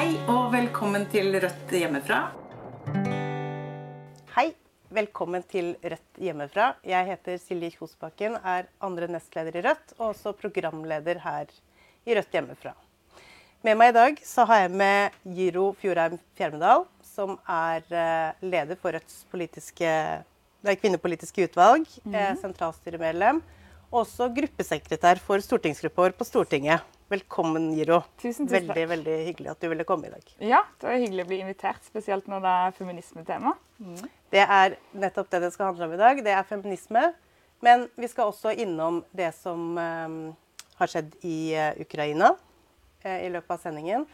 Hei og velkommen til Rødt hjemmefra. Hei, velkommen til Rødt hjemmefra. Jeg heter Silje Kjosbakken, er andre nestleder i Rødt og også programleder her i Rødt hjemmefra. Med meg i dag så har jeg med Giro Fjordheim Fjermedal, som er eh, leder for Rødts politiske, det kvinnepolitiske utvalg, eh, sentralstyremedlem, og også gruppesekretær for stortingsgruppa vår på Stortinget. Velkommen, Giro. Tusen, tusen takk. Veldig, veldig hyggelig at du ville komme i dag. Ja, det var hyggelig å bli invitert, spesielt når det er feminismetema. Det er nettopp det det skal handle om i dag. Det er feminisme. Men vi skal også innom det som eh, har skjedd i eh, Ukraina eh, i løpet av sendingen.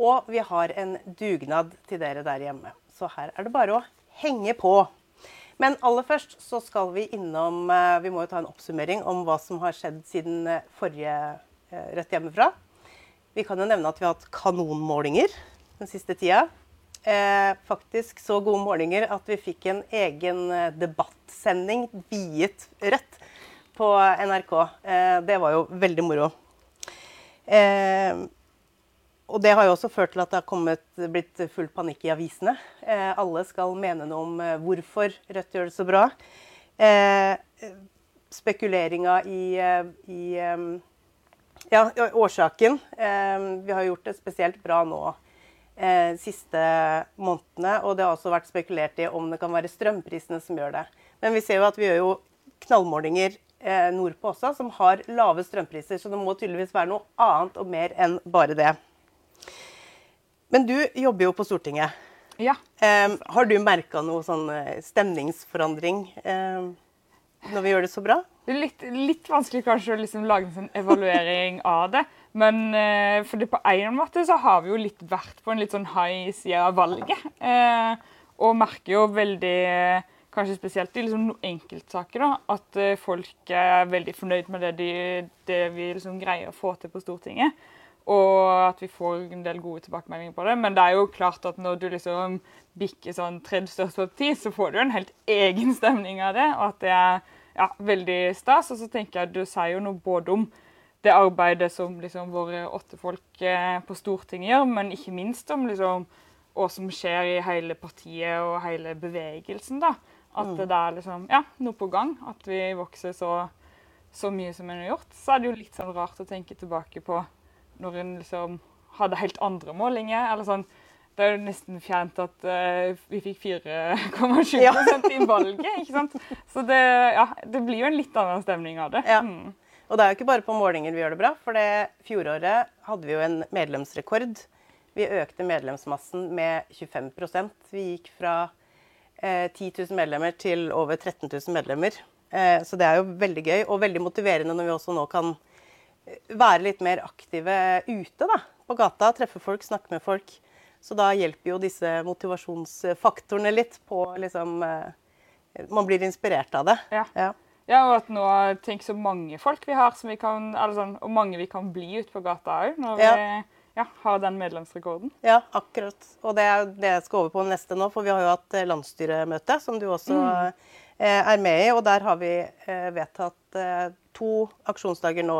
Og vi har en dugnad til dere der hjemme. Så her er det bare å henge på. Men aller først så skal vi innom eh, Vi må jo ta en oppsummering om hva som har skjedd siden forrige eh, Rødt hjemmefra. Vi kan jo nevne at vi har hatt kanonmålinger den siste tida. Eh, faktisk så gode målinger at vi fikk en egen eh, debattsending viet Rødt på NRK. Det var jo veldig moro. Og det har jo også ført til at det har kommet, blitt full panikk i avisene. Alle skal mene noe om hvorfor Rødt gjør det så bra. Eh, spekuleringa i, i ja, årsaken. Eh, vi har gjort det spesielt bra nå eh, siste månedene. Og det har også vært spekulert i om det kan være strømprisene som gjør det. Men vi ser jo at vi gjør jo knallmålinger eh, nordpå også, som har lave strømpriser. Så det må tydeligvis være noe annet og mer enn bare det. Men du jobber jo på Stortinget. Ja. Eh, har du merka noe sånn eh, stemningsforandring eh, når vi gjør det så bra? Det er litt, litt vanskelig kanskje å liksom lage en sånn evaluering av det. Men eh, for det på en måte så har vi jo litt vært på en litt sånn high side av valget. Eh, og merker jo veldig, kanskje spesielt i liksom enkeltsaker, da, at eh, folk er veldig fornøyd med det, de, det vi liksom greier å få til på Stortinget. Og at vi får en del gode tilbakemeldinger på det. Men det er jo klart at når du liksom bikker sånn tredje største parti, så får du jo en helt egen stemning av det. Og at det er ja, veldig stas. Og så tenker jeg du sier jo noe både om det arbeidet som liksom våre åtte folk eh, på Stortinget gjør, men ikke minst om liksom hva som skjer i hele partiet og hele bevegelsen. da. At det er liksom, ja, noe på gang. At vi vokser så, så mye som en har gjort. Så er det jo litt sånn rart å tenke tilbake på når en liksom hadde helt andre målinger. eller sånn, Det er jo nesten fjernt at uh, vi fikk 4,7 Ja. i valget. ikke sant? Så det, ja, det blir jo en litt annen stemning av det. Ja. Mm. Og det er jo ikke bare på målinger vi gjør det bra, for det fjoråret hadde vi jo en medlemsrekord. Vi økte medlemsmassen med 25% Vi gikk fra eh, 10 000 medlemmer til over 13 000 medlemmer. Eh, så det er jo veldig gøy og veldig motiverende når vi også nå kan eh, være litt mer aktive ute da, på gata. Treffe folk, snakke med folk. Så da hjelper jo disse motivasjonsfaktorene litt på liksom eh, Man blir inspirert av det. Ja. Ja. Ja, og at nå tenk så mange folk vi har, som vi kan, sånn, og mange vi kan bli ute på gata òg, når Ja. vi ja, har den medlemsrekorden. Ja, akkurat. Og det er det jeg skal over på neste nå, for vi har jo hatt eh, landsstyremøte, som du også mm. er med i. Og der har vi eh, vedtatt eh, to aksjonsdager nå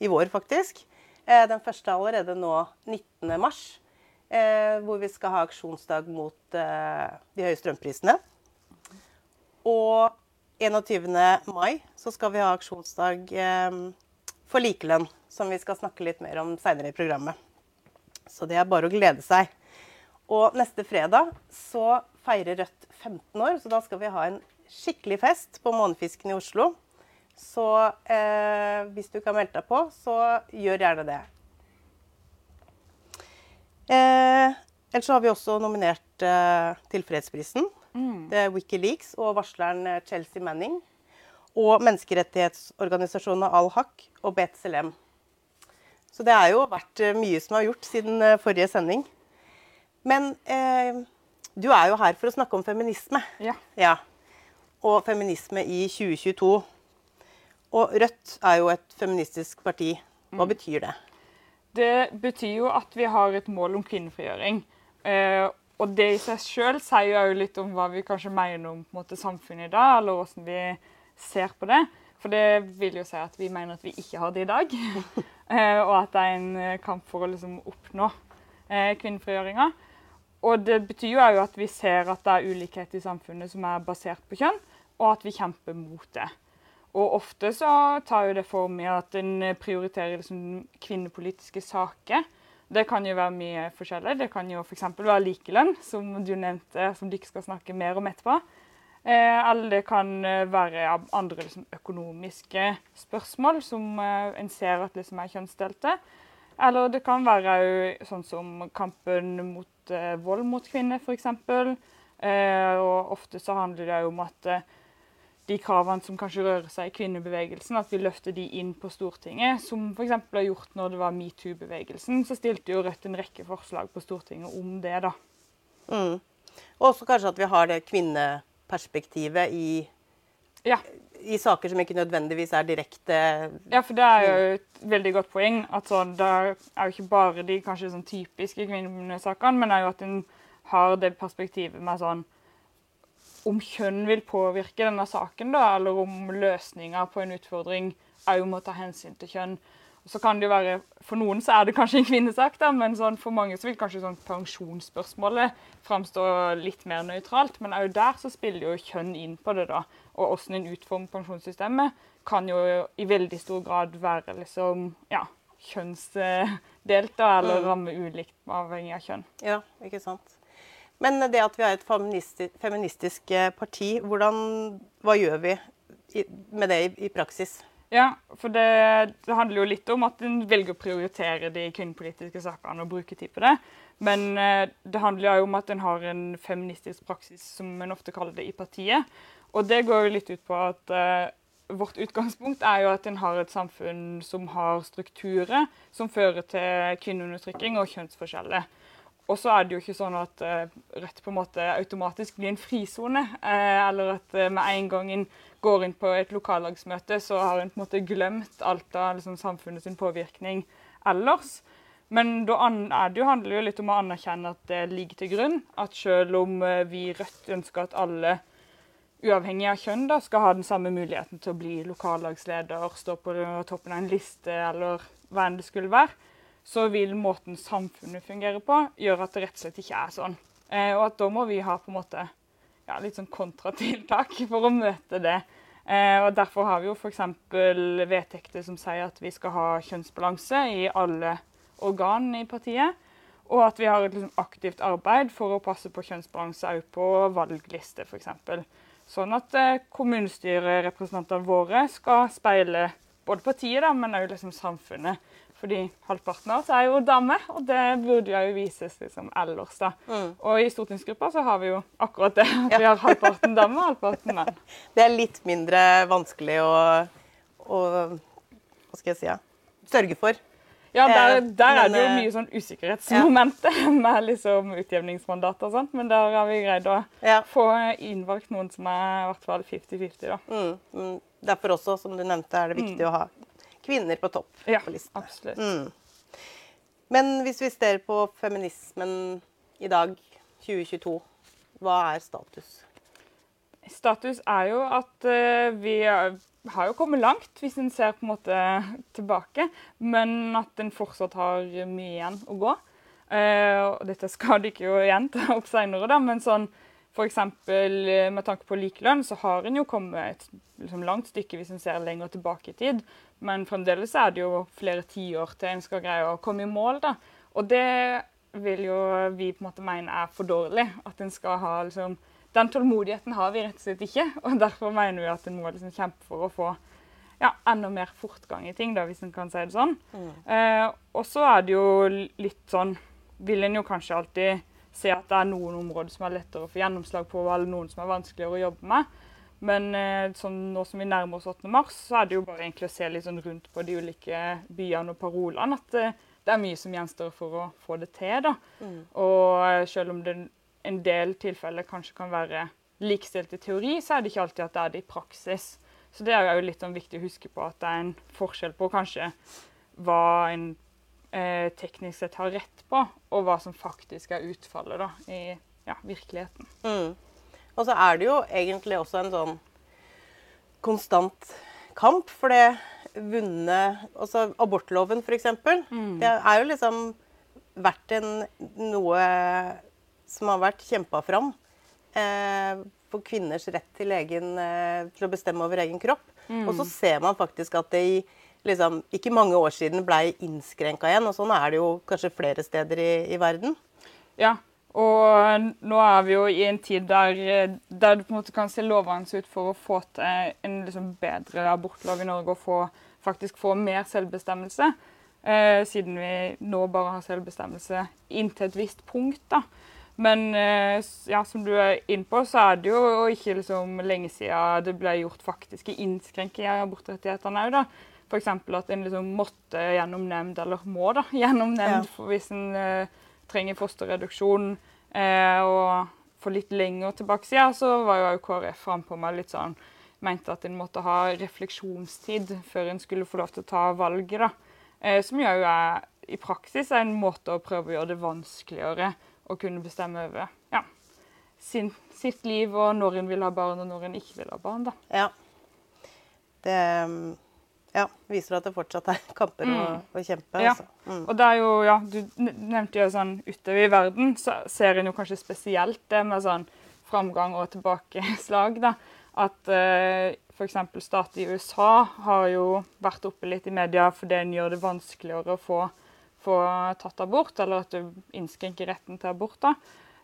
i vår, faktisk. Eh, den første er allerede nå 19. mars, eh, hvor vi skal ha aksjonsdag mot eh, de høye strømprisene. Og 21. mai så skal vi ha aksjonsdag eh, for likelønn, som vi skal snakke litt mer om seinere i programmet. Så det er bare å glede seg. Og neste fredag så feirer Rødt 15 år, så da skal vi ha en skikkelig fest på Månefisken i Oslo. Så eh, hvis du ikke har meldt deg på, så gjør gjerne det. Eh, ellers så har vi også nominert eh, til fredsprisen. Det er Wikileaks og varsleren eh, Chelsea Manning. Og menneskerettighetsorganisasjonene Al-Haq og BTSLM. Så det har jo vært eh, mye som er gjort siden eh, forrige sending. Men eh, du er jo her for å snakke om feminisme. Ja. Ja. Og feminisme i 2022. Og Rødt er jo et feministisk parti. Hva betyr det? Det betyr jo at vi har et mål om kvinnefrigjøring. Eh, og det i seg sjøl sier jo litt om hva vi kanskje mener om måte, samfunnet i dag, eller hvordan vi ser på det. For det vil jo si at vi mener at vi ikke har det i dag. eh, og at det er en eh, kamp for å liksom, oppnå eh, kvinnefrigjøringa. Og det betyr jo òg at vi ser at det er ulikhet i samfunnet som er basert på kjønn, og at vi kjemper mot det. Og ofte så tar jo det form i at en prioriterer liksom kvinnepolitiske saker. Det kan jo være mye forskjellig. Det kan jo f.eks. være likelønn, som du nevnte, som dere skal snakke mer om etterpå. Eh, eller det kan eh, være andre liksom, økonomiske spørsmål som eh, en ser at liksom, er kjønnsdelte. Eller det kan være sånn som kampen mot vold mot kvinner, f.eks. Og ofte så handler det om at de kravene som kanskje rører seg i kvinnebevegelsen, at vi løfter de inn på Stortinget. Som f.eks. ble gjort når det var metoo-bevegelsen. Så stilte jo Rødt en rekke forslag på Stortinget om det, da. Mm. Og også kanskje at vi har det kvinneperspektivet i, Ja. i saker som ikke nødvendigvis er direkte Ja, for det er jo et veldig godt poeng. at sånn, Det er jo ikke bare de kanskje sånn typiske kvinnesakene, men det er jo at en har det perspektivet med sånn Om kjønn vil påvirke denne saken, da, eller om løsninga på en utfordring òg må ta hensyn til kjønn. Og så kan det jo være, For noen så er det kanskje en kvinnesak, da, men sånn, for mange så vil kanskje sånn pensjonsspørsmålet framstå litt mer nøytralt. Men òg der så spiller jo kjønn inn på det. da, Og hvordan en utformer pensjonssystemet, kan jo i veldig stor grad være liksom, ja, kjønnsdelt, da, eller ramme ulikt avhengig av kjønn. Ja, ikke sant. Men det at vi er et feministisk, eh, parti, hvordan, hva gjør vi med det i, i praksis? Ja, for det, det, handler jo litt om at en velger å prioritere de kvinnepolitiske sakene og bruke tid på det. Men eh, det handler jo om at en har en feministisk praksis, som en ofte kaller det, i partiet. Og det går jo litt ut på at eh, vårt utgangspunkt er jo at en har et samfunn som har strukturer som fører til kvinneundertrykking og kjønnsforskjeller. Og så er det jo ikke sånn at uh, Rødt på en måte automatisk blir en frisone. Uh, eller at uh, med en gang en går inn på et lokallagsmøte, så har en på en måte glemt alt av liksom, sin påvirkning ellers. Men da det jo, handler det jo litt om å anerkjenne at det ligger til grunn. At selv om vi i Rødt ønsker at alle, uavhengig av kjønn, da, skal ha den samme muligheten til å bli lokallagsleder, stå på toppen av en liste eller hva enn det skulle være, så vil måten samfunnet fungerer på, gjøre at det rett og slett ikke er sånn. Eh, og at da må vi ha på en måte ja, litt sånn kontratiltak for å møte det. Eh, og Derfor har vi jo f.eks. vedtekter som sier at vi skal ha kjønnsbalanse i alle organ i partiet. Og at vi har et liksom, aktivt arbeid for å passe på kjønnsbalanse òg på valgliste f.eks. Sånn at eh, kommunestyrerepresentantene våre skal speile både partiet, da, men òg liksom, samfunnet. Fordi halvparten av oss er jo damer, og det burde jo vises liksom ellers. da. Mm. Og i stortingsgruppa så har vi jo akkurat det. At vi har halvparten damer og halvparten menn. Det er litt mindre vanskelig å, å Hva skal jeg si? Ja, sørge for. Ja, der, eh, der er det jo mye sånn usikkerhetsmomenter ja. med liksom utjevningsmandat og sånt, men der har vi greid å ja. få innvalgt noen som er i hvert fall 50-50, da. Mm, mm. Derfor også, som du nevnte, er det viktig mm. å ha kvinner på topp ja, på listen. Absolutt. Mm. Men hvis vi ser på feminismen i dag, 2022, hva er status? Status er jo at uh, vi har jo kommet langt, hvis en ser på en måte tilbake. Men at en fortsatt har mye igjen å gå. Uh, og dette skal det ikke jo igjen ta opp seinere, men sånn F.eks. med tanke på likelønn så har en jo kommet et liksom, langt stykke hvis en ser lenger tilbake i tid. Men fremdeles er det jo flere tiår til en skal greie å komme i mål. da. Og det vil jo vi på en måte mene er for dårlig. At en skal ha liksom Den tålmodigheten har vi rett og slett ikke. Og derfor mener vi at en må liksom kjempe for å få ja, enda mer fortgang i ting, da, hvis en kan si det sånn. Mm. Eh, og så er det jo litt sånn Vil en jo kanskje alltid se at det er noen områder som er lettere å få gjennomslag på, eller noen som er vanskeligere å jobbe med. Men eh, sånn, nå som vi nærmer oss 8. mars, så er det jo bare egentlig å se litt sånn rundt på de ulike byene og parolene at eh, det er mye som gjenstår for å få det til. da. Mm. Og eh, selv om det en del tilfeller kanskje kan være likestilt i teori, så er det ikke alltid at det er det i praksis. Så det er jo litt sånn viktig å huske på at det er en forskjell på kanskje hva en eh, teknisk sett har rett på, og hva som faktisk er utfallet da, i ja, virkeligheten. Mm. Og så er det jo egentlig også en sånn konstant kamp for det vunne Altså abortloven, f.eks. Mm. Det er jo liksom vært en, noe som har vært kjempa fram eh, for kvinners rett til, egen, eh, til å bestemme over egen kropp. Og så ser man faktisk at det i liksom, ikke mange år siden ble innskrenka igjen. Og sånn er det jo kanskje flere steder i, i verden. Ja, og nå er vi jo i en tid der, der det på en måte kan se lovende ut for å få til en liksom bedre abortlov i Norge og få, faktisk få mer selvbestemmelse. Eh, siden vi nå bare har selvbestemmelse inntil et visst punkt. da. Men eh, ja, som du er inne på, så er det jo ikke liksom lenge siden det ble gjort faktiske innskrenkinger i abortrettighetene òg. F.eks. at en liksom måtte gjennom nemnd, eller må da, gjennom nemnd Ja. hvis en eh, trenger fosterreduksjon. Eh, og for litt lenger tilbake siden så var jo KrF frampå med litt sånn Mente at en måtte ha refleksjonstid før en skulle få lov til å ta valget. da. Eh, som jo er i praksis er en måte å prøve å gjøre det vanskeligere å kunne bestemme over ja, sin, sitt liv og når en vil ha barn og når en ikke vil ha barn. da. Ja. Det mm, ja, viser at det fortsatt er kamper å, å kjempe. Ja. Altså. Mm. Og det er jo, ja, Du nevnte jo sånn utover i verden, så ser en jo kanskje spesielt det med sånn framgang og tilbakeslag. da, At eh, f.eks. stater i USA har jo vært oppe litt i media fordi en gjør det vanskeligere å få, få tatt abort, eller at du innskrenker retten til abort. da.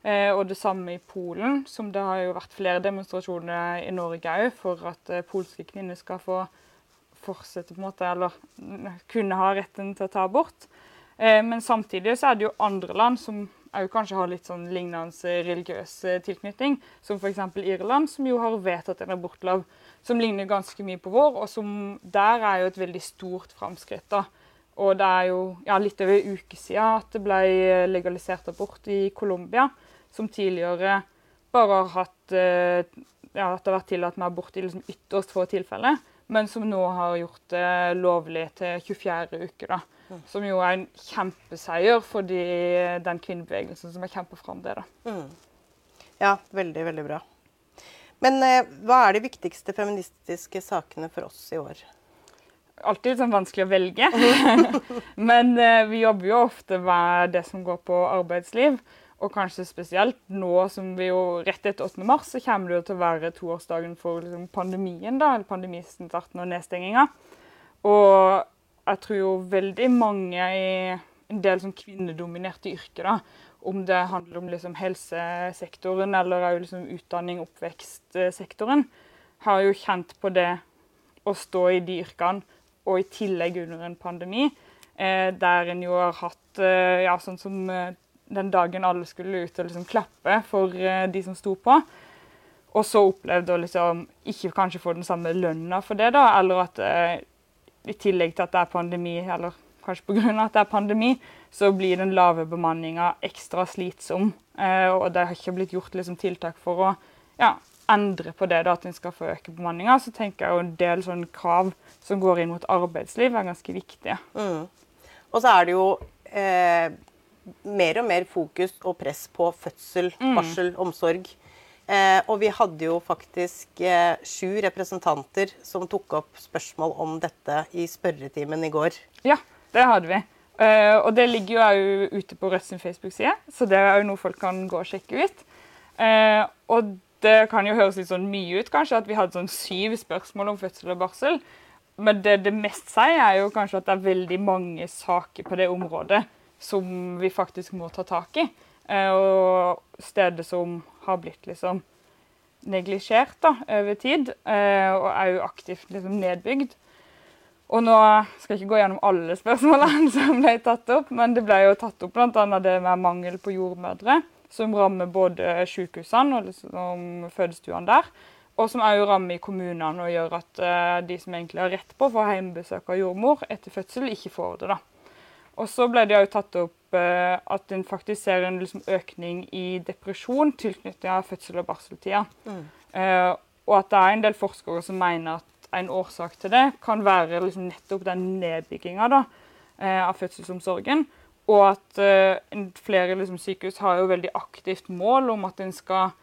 Eh, og det samme i Polen, som det har jo vært flere demonstrasjoner i Norge òg for at eh, polske kvinner skal få fortsette på en måte, eller mm, kunne ha retten til å ta abort. Eh, men samtidig så er det jo andre land som òg kanskje har litt sånn lignende religiøs eh, tilknytning, som f.eks. Irland, som jo har vedtatt en abortlov som ligner ganske mye på vår, og som der er jo et veldig stort framskritt. da. Og det er jo ja, litt over en uke siden at det ble legalisert abort i Colombia, som tidligere bare har hatt eh, ja, at det har vært tillatt med abort i liksom ytterst få tilfeller, men som nå har gjort det lovlig til 24. uke. da. Som jo er en kjempeseier for de, den kvinnebevegelsen som har kjempet fram det. da. Ja, veldig, veldig bra. Men eh, hva er de viktigste feministiske sakene for oss i år? Alltid sånn vanskelig å velge, men eh, vi jobber jo ofte med det som går på arbeidsliv. Og kanskje spesielt nå som vi jo rett etter 8. mars så kommer det jo til å være toårsdagen for liksom, pandemien, da, eller pandemistarten og nedstenginga. Og jeg tror jo veldig mange i en del sånn kvinnedominerte yrker, da, om det handler om liksom helsesektoren eller òg liksom utdanning, oppvekstsektoren, har jo kjent på det å stå i de yrkene, og i tillegg under en pandemi, eh, der en jo har hatt eh, ja, sånn som eh, den dagen alle skulle ut og liksom klappe for eh, de som sto på. Og så opplevde å liksom ikke kanskje få den samme lønna for det, da, eller at eh, i tillegg til at det er pandemi, eller kanskje pga. at det er pandemi, så blir den lave bemanninga ekstra slitsom. Eh, og det har ikke blitt gjort liksom, tiltak for å ja, endre på det, da, at en skal få øke bemanninga. Så tenker jeg jo en del sånne krav som går inn mot arbeidsliv, er ganske viktige. Mm. Og så er det jo eh, mer og mer fokus og press på fødsel, barsel, omsorg. Eh, og vi hadde jo faktisk eh, sju representanter som tok opp spørsmål om dette i spørretimen i går. Ja, det hadde vi. Eh, og det ligger jo òg ute på Rødt sin Facebook-side, så det er jo noe folk kan gå og sjekke ut. Eh, og det kan jo høres litt sånn mye ut, kanskje, at vi hadde sånn syv spørsmål om fødsel og barsel. Men det det mest sier, er jo kanskje at det er veldig mange saker på det området som vi faktisk må ta tak i. Eh, og steder som har blitt liksom neglisjert over tid, eh, og jo aktivt liksom nedbygd. Og nå skal jeg ikke gå gjennom alle spørsmålene som ble tatt opp, men det ble jo tatt opp bl.a. det med mangel på jordmødre, som rammer både sykehusene og liksom fødestuene der. Og som òg rammer i kommunene og gjør at eh, de som egentlig har rett på å få hjemmebesøk av jordmor etter fødsel, ikke får det. da. Og så ble det òg tatt opp eh, at en faktisk ser en liksom, økning i depresjon tilknyttet av fødsel- og barseltida. Eh, og at det er en del forskere som mener at en årsak til det kan være liksom, nettopp den nedbygginga eh, av fødselsomsorgen. Og at eh, flere liksom, sykehus har jo veldig aktivt mål om at en skal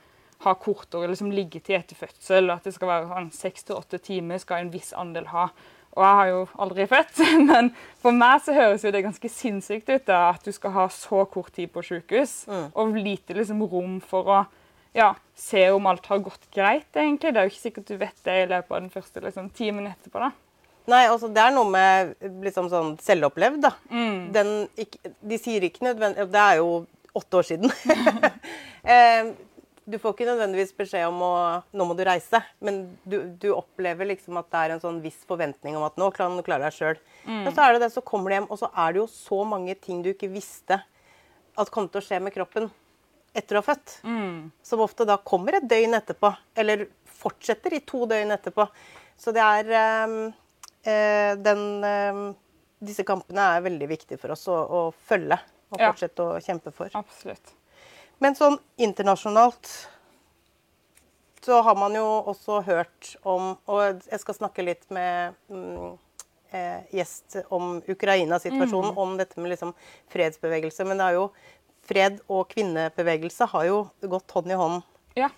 ha kortere liksom, liggetid etter fødsel. At det skal være sånn, seks til åtte timer skal en viss andel ha. Og jeg har jo aldri født, men for meg så høres jo det ganske sinnssykt ut da, at du skal ha så kort tid på sykehus og lite liksom, rom for å ja, se om alt har gått greit. egentlig. Det er jo ikke sikkert du vet det i løpet av den første liksom, timen etterpå. da. Nei, altså det er noe med liksom sånn selvopplevd, da. Den, ikke, de sier ikke nødvendig Det er jo åtte år siden. du får ikke nødvendigvis beskjed om å nå må du reise, men du, du opplever liksom at det er en sånn viss forventning om at nå kan du klare deg sjøl. Men så er det det, så kommer du hjem, og så er det jo så mange ting du ikke visste at kom til å skje med kroppen etter å ha født. Som ofte da kommer et døgn etterpå, eller fortsetter i to døgn etterpå. Så det er ehm, eh, den ehm, Disse kampene er veldig viktige for oss å, å følge og Ja. fortsette å kjempe for. Absolutt. Men sånn internasjonalt så har man jo også hørt om Og jeg skal snakke litt med mm, eh, gjest om Ukraina-situasjonen, om dette med liksom fredsbevegelse. Men det er jo fred og kvinnebevegelse har jo gått hånd i hånd. Ja,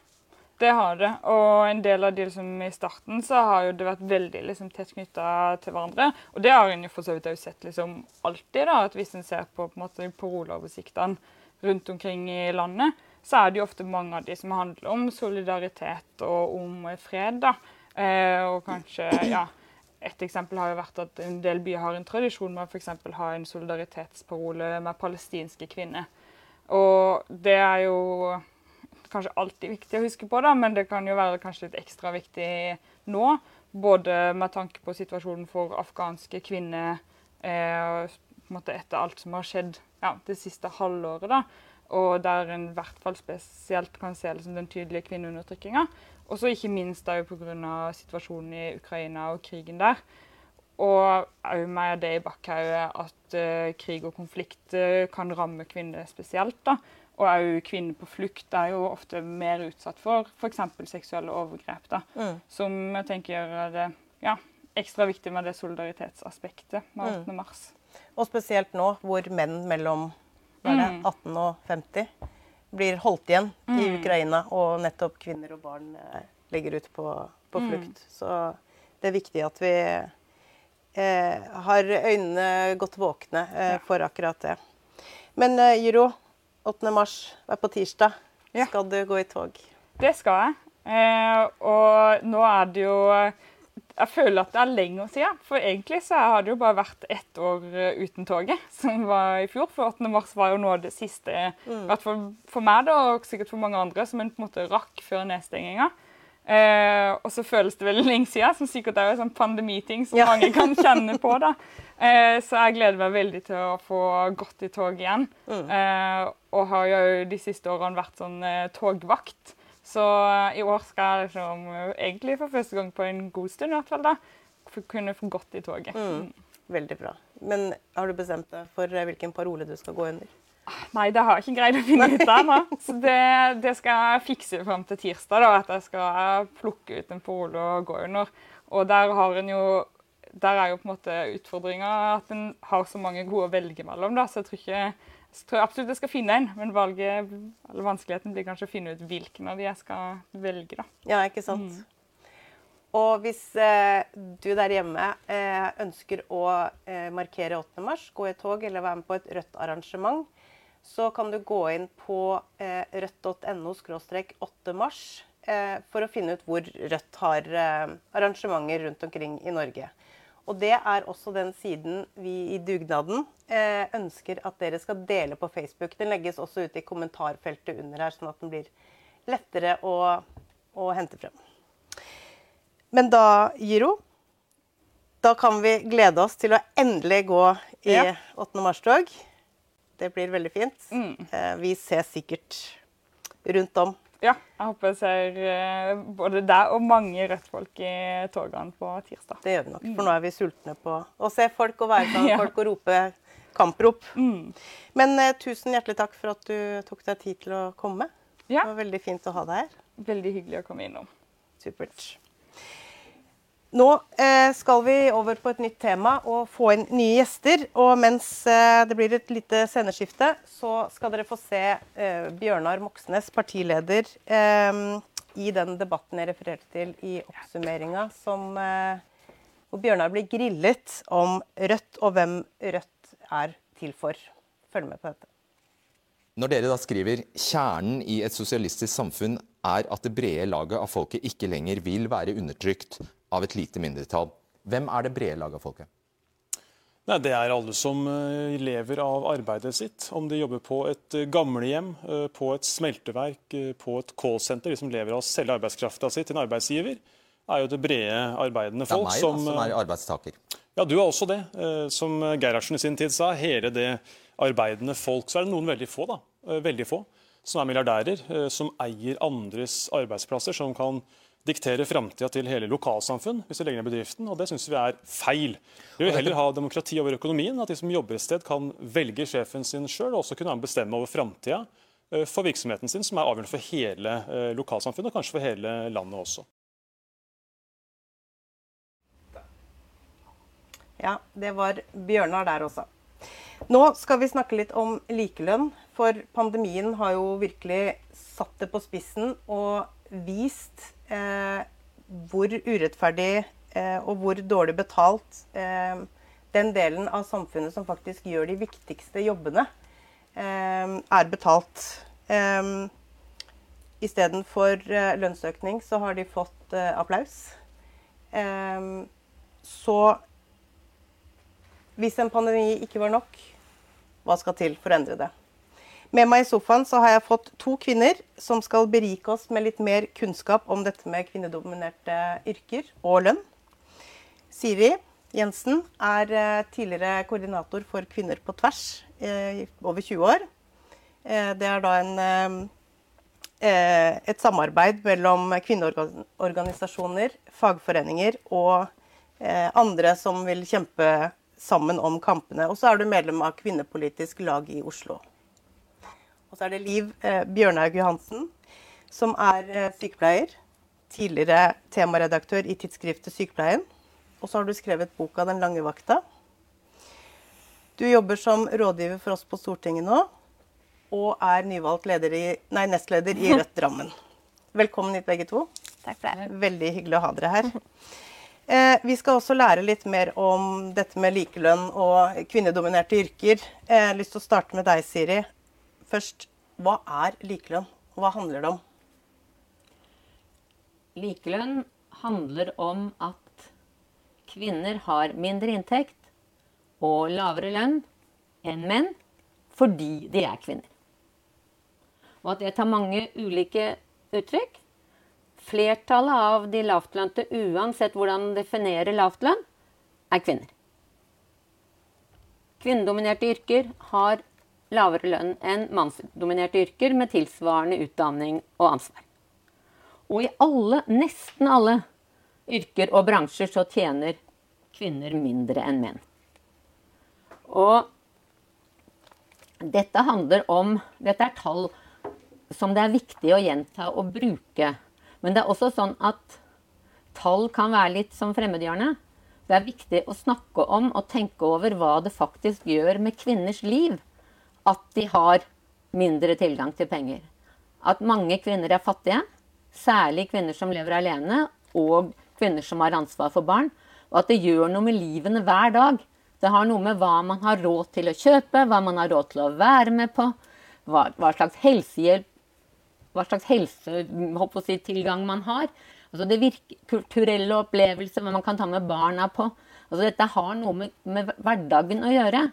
det har det. Og en del av de liksom, i starten så har jo det vært veldig liksom, tett knytta til hverandre. Og det har en jo for så vidt sett liksom, alltid. da, at Hvis en ser på, på måte, paroloversiktene rundt omkring i landet, så er det jo ofte mange av de som handler om solidaritet og om fred. da. Eh, og kanskje, ja, Et eksempel har jo vært at en del byer har en tradisjon med å eksempel ha en solidaritetsparole med palestinske kvinner. Og det er jo kanskje alltid viktig å huske på, da, men det kan jo være kanskje litt ekstra viktig nå. Både med tanke på situasjonen for afghanske kvinner eh, måte etter alt som har skjedd ja, det siste halvåret. da, Og der en i hvert fall spesielt kan se liksom, den tydelige kvinneundertrykkinga. Og så ikke minst jo pga. situasjonen i Ukraina og krigen der. Og òg med det i bakhodet at uh, krig og konflikt uh, kan ramme kvinner spesielt. da. Og òg kvinner på flukt er jo ofte mer utsatt for f.eks. seksuelle overgrep. da. Som jeg tenker gjør det ja, ekstra viktig med det solidaritetsaspektet med 18. mars. Og spesielt nå hvor menn mellom er det, 18 og 50 blir holdt igjen i Ukraina, og nettopp kvinner og barn eh, ligger ut på, på flukt. Så det er viktig at vi eh, har øynene godt våkne eh, for akkurat det. Men eh, Jiro, 8. mars er på tirsdag. Ja. Skal du gå i tog? Det skal jeg. Eh, og nå er det jo Jeg føler at det er lenger siden. For egentlig så har det jo bare vært ett år eh, uten toget, som var i fjor. For 8. mars var jo nå det siste, i hvert fall for meg da, og sikkert for mange andre, som en på en måte rakk før nedstenginga. Eh, og så føles det veldig lenge siden, som sikkert er en sånn pandemiting som Ja. mange kan kjenne på. da. Eh, så jeg gleder meg veldig til å få gått i tog igjen. Eh, og har jo de siste årene vært sånn eh, togvakt. Så eh, i år skal jeg liksom, eh, egentlig for første gang på en god stund i hvert fall da, kunne få gått i toget. Veldig bra. Men har du bestemt deg for eh, hvilken parole du skal gå under? Nei, det har jeg ikke greid å finne ut av ennå. Så det, det skal jeg fikse fram til tirsdag. da, At jeg skal plukke ut en parole og gå under. Og der har en jo der er jo på en måte utfordringa at en har så mange gode å velge mellom. da, Så jeg tror, ikke, jeg tror absolutt jeg skal finne en, men valget, eller vanskeligheten blir kanskje å finne ut hvilken av de jeg skal velge. da. Ja, ikke sant? Og hvis eh, du der hjemme eh, ønsker å eh, markere 8. mars, gå i tog eller være med på et rødt arrangement, så kan du gå inn på eh, rødt.no 8. mars eh, for å finne ut hvor Rødt har eh, arrangementer rundt omkring i Norge. Og det er også den siden vi i dugnaden eh, ønsker at dere skal dele på Facebook. Den legges også ut i kommentarfeltet under her, sånn at den blir lettere å, å hente frem. Men da, Giro, da kan vi glede oss til å endelig gå i Ja. 8. mars-tog. Det blir veldig fint. Eh, vi ses sikkert rundt om. Ja, jeg håper jeg ser eh, både deg og mange Rødt-folk i togene på tirsdag. Det gjør vi nok, for nå er vi sultne på å se folk og være sammen med Ja. folk og rope kamprop. Men eh, tusen hjertelig takk for at du tok deg tid til å komme. Ja. Det var veldig fint å ha deg her. Veldig hyggelig å komme innom. Supert. Nå eh, skal vi over på et nytt tema og få inn nye gjester. Og mens eh, det blir et lite sceneskifte, så skal dere få se eh, Bjørnar Moxnes, partileder, i den debatten jeg refererte til i oppsummeringa, som Og Bjørnar blir grillet om Rødt og hvem Rødt er til for. Følg med på dette. Når dere da skriver kjernen i et sosialistisk samfunn er at det brede laget av folket ikke lenger vil være undertrykt av et lite mindretall, hvem er det brede laget av folket? Nei, Det er alle som eh, lever av arbeidet sitt. Om de jobber på et eh, gamlehjem, eh, på et smelteverk, på et callsenter. De som lever av å selge arbeidskrafta si til en arbeidsgiver, er jo det brede arbeidende folk. Det er meg som, da, som er arbeidstaker. Ja, du er også det. Som Gerhardsen i sin tid sa, hele det arbeidende folk. Så er det noen veldig få, da. Veldig få, som er milliardærer, som eier andres arbeidsplasser, som kan diktere framtida til hele lokalsamfunn hvis vi legger ned bedriften, og det syns vi er feil. Vi vil heller ha demokrati over økonomien, at de som jobber et sted kan velge sjefen sin sjøl, og også kunne bestemme over framtida eh, for virksomheten sin, som er avgjørende for hele eh, lokalsamfunnet, og kanskje for hele landet også. Ja, det var Bjørnar der også. Nå skal vi snakke litt om likelønn, for pandemien har jo virkelig satt det på spissen og vist hvor urettferdig eh, og hvor dårlig betalt eh, den delen av samfunnet som faktisk gjør de viktigste jobbene, eh, er betalt. Eh, Istedenfor eh, lønnsøkning så har de fått eh, applaus. Eh, så hvis en pandemi ikke var nok, hva skal til for å endre det? Med meg i sofaen så har jeg fått to kvinner som skal berike oss med litt mer kunnskap om dette med kvinnedominerte yrker og lønn. Siri Jensen er eh, tidligere koordinator for Kvinner på tvers i over 20 år. Eh, det er da en, eh, et samarbeid mellom kvinneorganisasjoner, fagforeninger og andre som vil kjempe sammen om kampene. Og så er du medlem av Kvinnepolitisk lag i Oslo. Og så er det Liv eh, Bjørnhaug Johansen, som er eh, sykepleier. Tidligere temaredaktør i tidsskriftet Sykepleien. Og så har du skrevet boka 'Den lange vakta'. Du jobber som rådgiver for oss på Stortinget nå, og er nyvalgt i, nei, nestleder i Rødt Drammen. Velkommen hit, begge to. Takk for det. Veldig hyggelig å ha dere her. Eh, vi skal også lære litt mer om dette med likelønn og kvinnedominerte yrker. Eh, jeg har lyst til å starte med deg, Siri først hva er likelønn, og hva handler det om? Likelønn handler om at kvinner har mindre inntekt og lavere lønn enn menn fordi de er kvinner. Og at det tar mange ulike uttrykk. Flertallet av de lavtlønte, uansett hvordan man definerer lavtlønn, er kvinner. Kvinnedominerte yrker har lavere lønn enn mannsdominerte yrker med tilsvarende utdanning og ansvar. Og i alle, nesten alle yrker og bransjer så tjener kvinner mindre enn menn. Og dette handler om Dette er tall som det er viktig å gjenta og bruke. Men det er også sånn at tall kan være litt som fremmedhjørne. Det er viktig å snakke om og tenke over hva det faktisk gjør med kvinners liv at de har mindre tilgang til penger. At mange kvinner er fattige, særlig kvinner som lever alene, og kvinner som har ansvar for barn. Og at det gjør noe med livene hver dag. Det har noe med hva man har råd til å kjøpe, hva man har råd til å være med på, hva, hva slags helsehjelp, hva slags helsetilgang man har. Altså det virker, kulturelle opplevelser, hva man kan ta med barna på. Altså dette har noe med, med hverdagen å gjøre.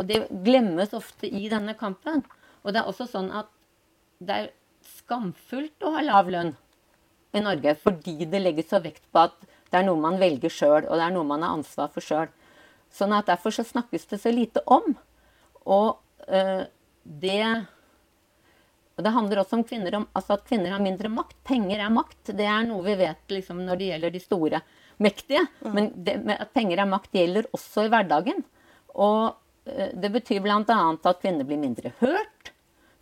Og det glemmes ofte i denne kampen. Og det er også sånn at det er skamfullt å ha lav lønn i Norge fordi det legges så vekt på at det er noe man velger sjøl, og det er noe man har ansvar for sjøl. Sånn at derfor så snakkes det så lite om. Og øh, det og Det handler også om kvinner, om, altså at kvinner har mindre makt. Penger er makt. Det er noe vi vet liksom, når det gjelder de store mektige. Mm. Men det, at penger er makt gjelder også i hverdagen. Og det betyr bl.a. at kvinner blir mindre hørt,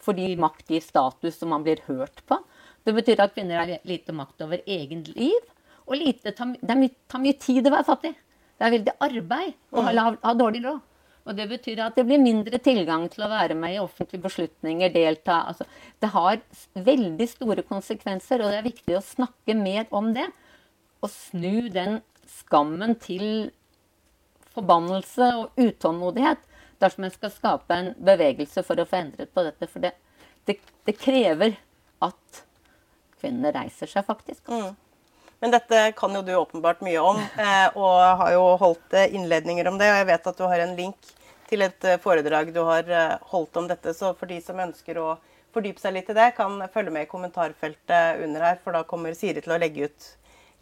fordi makt gir status som man blir hørt på. Det betyr at kvinner har lite makt over egen liv. Og lite, det tar mye tid å være fattig. Det er veldig arbeid å ha, ha dårlig råd. Og det betyr at det blir mindre tilgang til å være med i offentlige beslutninger, delta. Altså, det har veldig store konsekvenser, og det er viktig å snakke mer om det. Og snu den skammen til forbannelse og utålmodighet dersom en skal skape en bevegelse for å få endret på dette. For det, det, det krever at kvinnene reiser seg, faktisk. Mm. Men dette kan jo du åpenbart mye om, eh, og har jo holdt eh, innledninger om det. Og jeg vet at du har en link til et eh, foredrag du har holdt om dette. Så for de som ønsker å fordype seg litt i det, kan følge med i kommentarfeltet under her, for da kommer Siri til å legge ut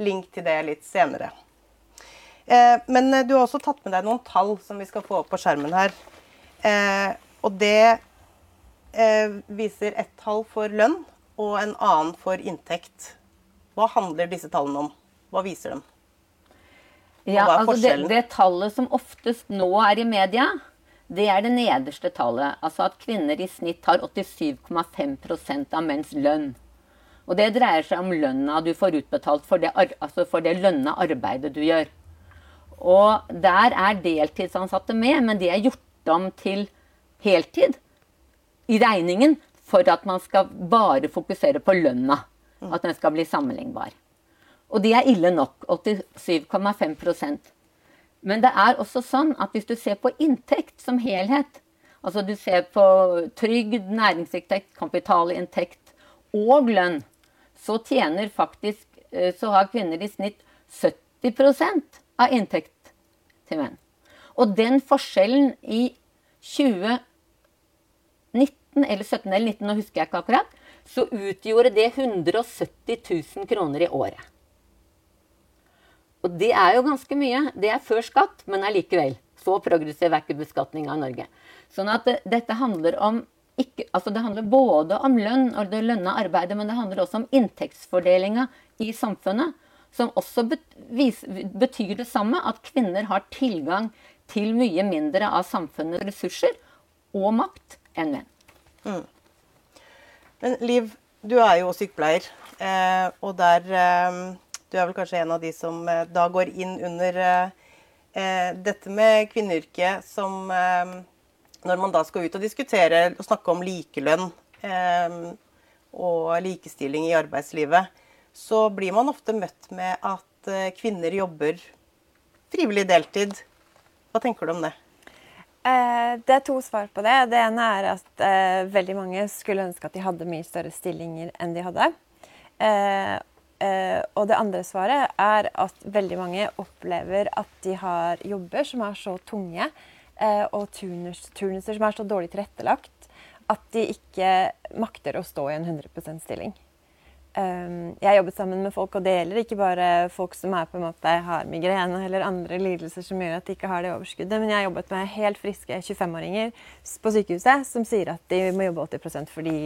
link til det litt senere. Men du har også tatt med deg noen tall som vi skal få opp på skjermen her. Og det viser ett tall for lønn og en annen for inntekt. Hva handler disse tallene om? Hva viser dem? Ja, altså det, det, tallet som oftest nå er i media, det er det nederste tallet. Altså at kvinner i snitt har 87,5% av menns lønn. Og det dreier seg om lønna du får utbetalt for det, altså for det lønna arbeidet du gjør. Og der er deltidsansatte med, men det er gjort om til heltid i regningen for at man skal bare fokusere på lønna. At den skal bli sammenlignbar. Og det er ille nok. 87,5% Men det er også sånn at hvis du ser på inntekt som helhet, altså du ser på trygd, næringsinntekt, kapitalinntekt og lønn, så tjener faktisk eh, Så har kvinner i snitt 70 av inntekt til menn. Og den forskjellen i 2019 eller 17 eller 19, nå husker jeg ikke akkurat, så utgjorde det 170 000 kroner i året. Og det er jo ganske mye. Det er før skatt, men allikevel. Så progressiv er ikke beskatninga av Norge. Sånn at dette handler om ikke, altså det handler både om lønn og det lønna arbeidet, men det handler også om inntektsfordelinga i samfunnet. Som også betyr det samme, at kvinner har tilgang til mye mindre av samfunnets ressurser og makt enn menn. Mm. Men Liv, du er jo sykepleier, eh, og der eh, Du er vel kanskje en av de som eh, da går inn under dette med kvinneyrket som Når man da skal ut og diskutere og snakke om likelønn og likestilling i arbeidslivet, så blir man ofte møtt med at kvinner jobber frivillig deltid. Hva tenker du om det? Eh, det er to svar på det. Det ene er at eh, veldig mange skulle ønske at de hadde mye større stillinger enn de hadde. Eh, eh, og det andre svaret er at veldig mange opplever at de har jobber som er så tunge, eh, og turnus, turnuser som er så dårlig tilrettelagt, at de ikke makter å stå i en 100% stilling. Um, jeg har jobbet sammen med folk, og det gjelder ikke bare folk som er på en måte har migrene eller andre lidelser som gjør at de ikke har det overskuddet, men jeg har jobbet med helt friske 25-åringer på sykehuset som sier at de må jobbe 80 fordi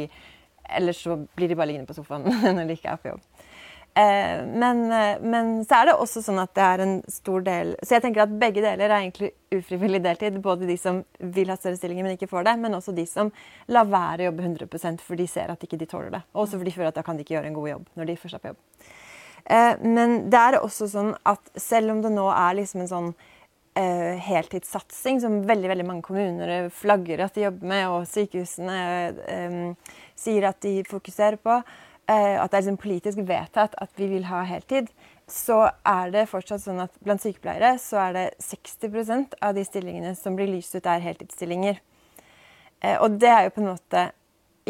ellers så blir de bare liggende på sofaen når de ikke er på jobb. Eh, men, eh, men, så er det også sånn at det er en stor del Så jeg tenker at begge deler er egentlig ufrivillig deltid. Både de som vil ha større stillinger, men ikke får det, men også de som lar være å jobbe 100 for de ser at ikke de tåler det. Og også fordi de føler at da kan de ikke gjøre en god jobb når de først er på jobb. Eh, men det er også sånn at selv om det nå er liksom en sånn Uh, heltidssatsing som veldig veldig mange kommuner flagger at de jobber med, og sykehusene um, sier at de fokuserer på, at det er liksom politisk vedtatt at vi vil ha heltid, så er det fortsatt sånn at blant sykepleiere så er det 60% av de stillingene som blir lyst ut, er heltidsstillinger. Eh, og det er jo på en måte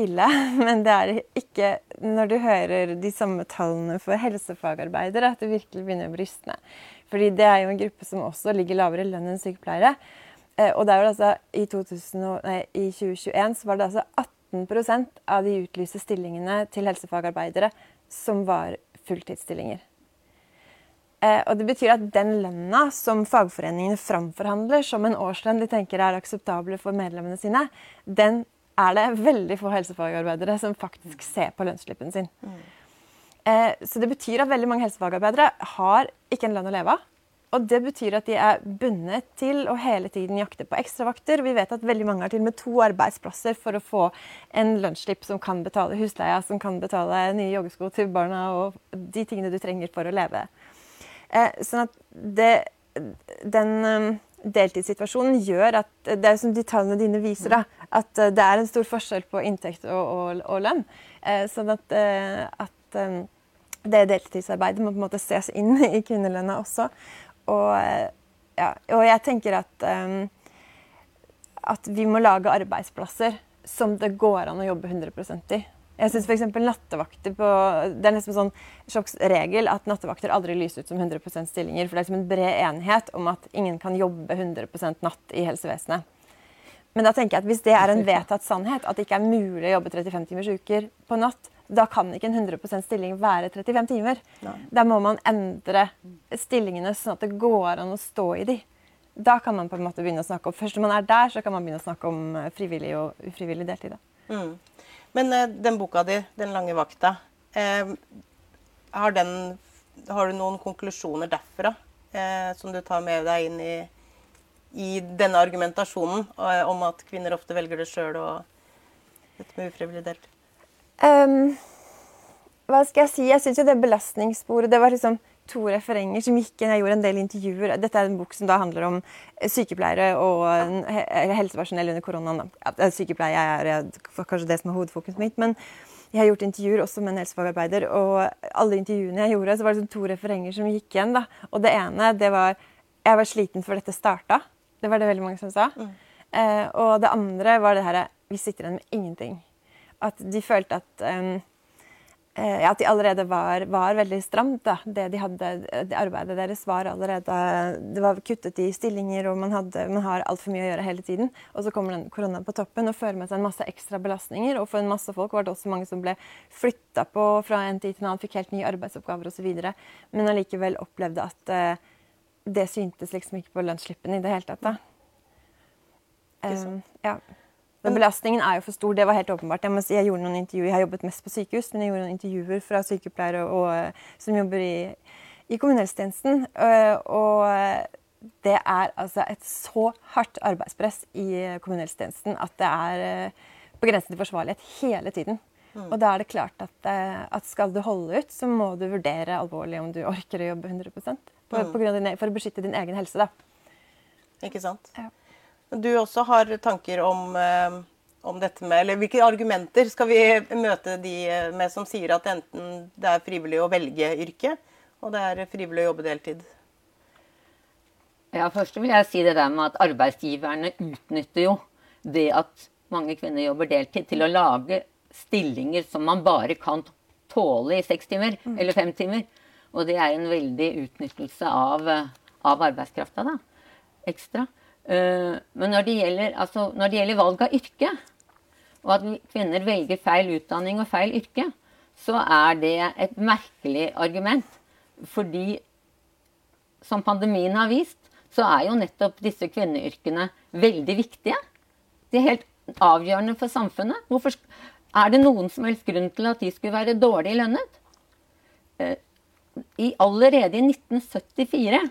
ille, men det er ikke når du hører de samme tallene for helsefagarbeidere at det virkelig begynner å brystne. Fordi det er jo en gruppe som også ligger lavere lønn enn sykepleiere. Eh, og det er jo altså, i, 2000, nei, i 2021 så var det altså 18 13 av de utlyste stillingene til helsefagarbeidere som var fulltidsstillinger. Eh, og det betyr at den lønna som fagforeningene framforhandler som en årslønn de tenker er akseptable for medlemmene sine, den er det veldig få helsefagarbeidere som faktisk ser på lønnsslippen sin. Mm. Eh, så det betyr at veldig mange helsefagarbeidere har ikke en lønn å leve av. Og det betyr at de er bundet til å hele tiden jakte på ekstravakter. Vi vet at veldig mange har til og med to arbeidsplasser for å få en lønnsslipp som kan betale husleia, som kan betale nye joggesko til barna og de tingene du trenger for å leve. Eh, sånn at det, den um, deltidssituasjonen gjør at Det er som de tallene dine viser, da, at uh, det er en stor forskjell på inntekt og, og, og lønn. Eh, sånn at, uh, at det deltidsarbeidet må på en måte ses inn i kvinnelønna også. Og, ja, og jeg tenker at um, at vi må lage arbeidsplasser som det går an å jobbe 100 i. Jeg synes f.eks. nattevakter på, Det er nesten sånn sjokksregel at nattevakter aldri lyser ut som 100 stillinger. For det er liksom en bred enighet om at ingen kan jobbe 100% natt i helsevesenet. Men da tenker jeg at hvis det er en vedtatt sannhet, at det ikke er mulig å jobbe 35 timers uker på natt, da kan ikke en 100% stilling være 35 timer. Nei. Da må man endre stillingene sånn at det går an å stå i de da kan man på en måte begynne å snakke om Først når man er der, så kan man begynne å snakke om eh, frivillig og ufrivillig deltid. Mm. Men uh, den boka di, 'Den lange vakta', eh, har, den, har, du noen konklusjoner derfra eh, som du tar med deg inn i, i denne argumentasjonen om at kvinner ofte velger det sjøl og dette med ufrivillig deltid? Um, hva skal jeg si? Jeg syns jo det belastningssporet det var liksom to referenger som gikk inn. Jeg gjorde en del intervjuer. Dette er en bok som da handler om sykepleiere og helsepersonell under koronaen. Ja, sykepleie er kanskje det som er hovedfokuset mitt. men jeg har gjort intervjuer også med en helsefagarbeider, og alle intervjuene jeg gjorde, så var det sånn to referenger som gikk igjen. da. Og det ene, det var Jeg var sliten før dette starta. Det var det veldig mange som sa. Mm. Eh, og det andre var det herre Vi sitter igjen med ingenting. At de følte at Eh, ja, at de allerede var, var veldig stramt. Da. Det de hadde, det arbeidet deres var allerede Det var kuttet i stillinger, og man, hadde, man har altfor mye å gjøre hele tiden. Og så kommer den koronaen på toppen og fører med seg en masse ekstra belastninger. Og for en masse folk var det også mange som ble flytta på fra en tid til en annen, fikk helt nye arbeidsoppgaver osv. Men allikevel opplevde at uh, det syntes liksom ikke på lønnsslippen i det hele tatt. da. Um, ja. Men belastningen er jo for stor. Det var helt åpenbart. Jeg, si, jeg, gjorde noen intervjuer, jeg har jobbet mest på sykehus, men jeg gjorde noen intervjuer fra sykepleiere og, og, som jobber i, i kommunehelsetjenesten. Og, og det er altså et så hardt arbeidspress i kommunehelsetjenesten at det er eh, på grensen til forsvarlighet hele tiden. Mm. Og da er det klart at, eh, at, skal du holde ut, så må du vurdere alvorlig om du orker å jobbe 100 på, på mm. din, for å beskytte din egen helse. da. Ikke sant? Ja du også har tanker om, eh, om, dette med Eller hvilke argumenter skal vi møte de med som sier at enten det er frivillig å velge yrke, og det er frivillig å jobbe deltid? Ja, Først vil jeg si det der med at arbeidsgiverne utnytter jo det at mange kvinner jobber deltid, til å lage stillinger som man bare kan tåle i seks timer mm. eller fem timer. Og det er en veldig utnyttelse av, av arbeidskrafta, da. Ekstra. Eh, men når det, gjelder, altså, når det gjelder valg av yrke, og at kvinner velger feil utdanning og feil yrke, så er det et merkelig argument. Fordi som pandemien har vist, så er jo nettopp disse kvinneyrkene veldig viktige. De er helt avgjørende for samfunnet. Hvorfor er det noen som helst grunn til at de skulle være dårlig lønnet? Eh, I allerede i 1974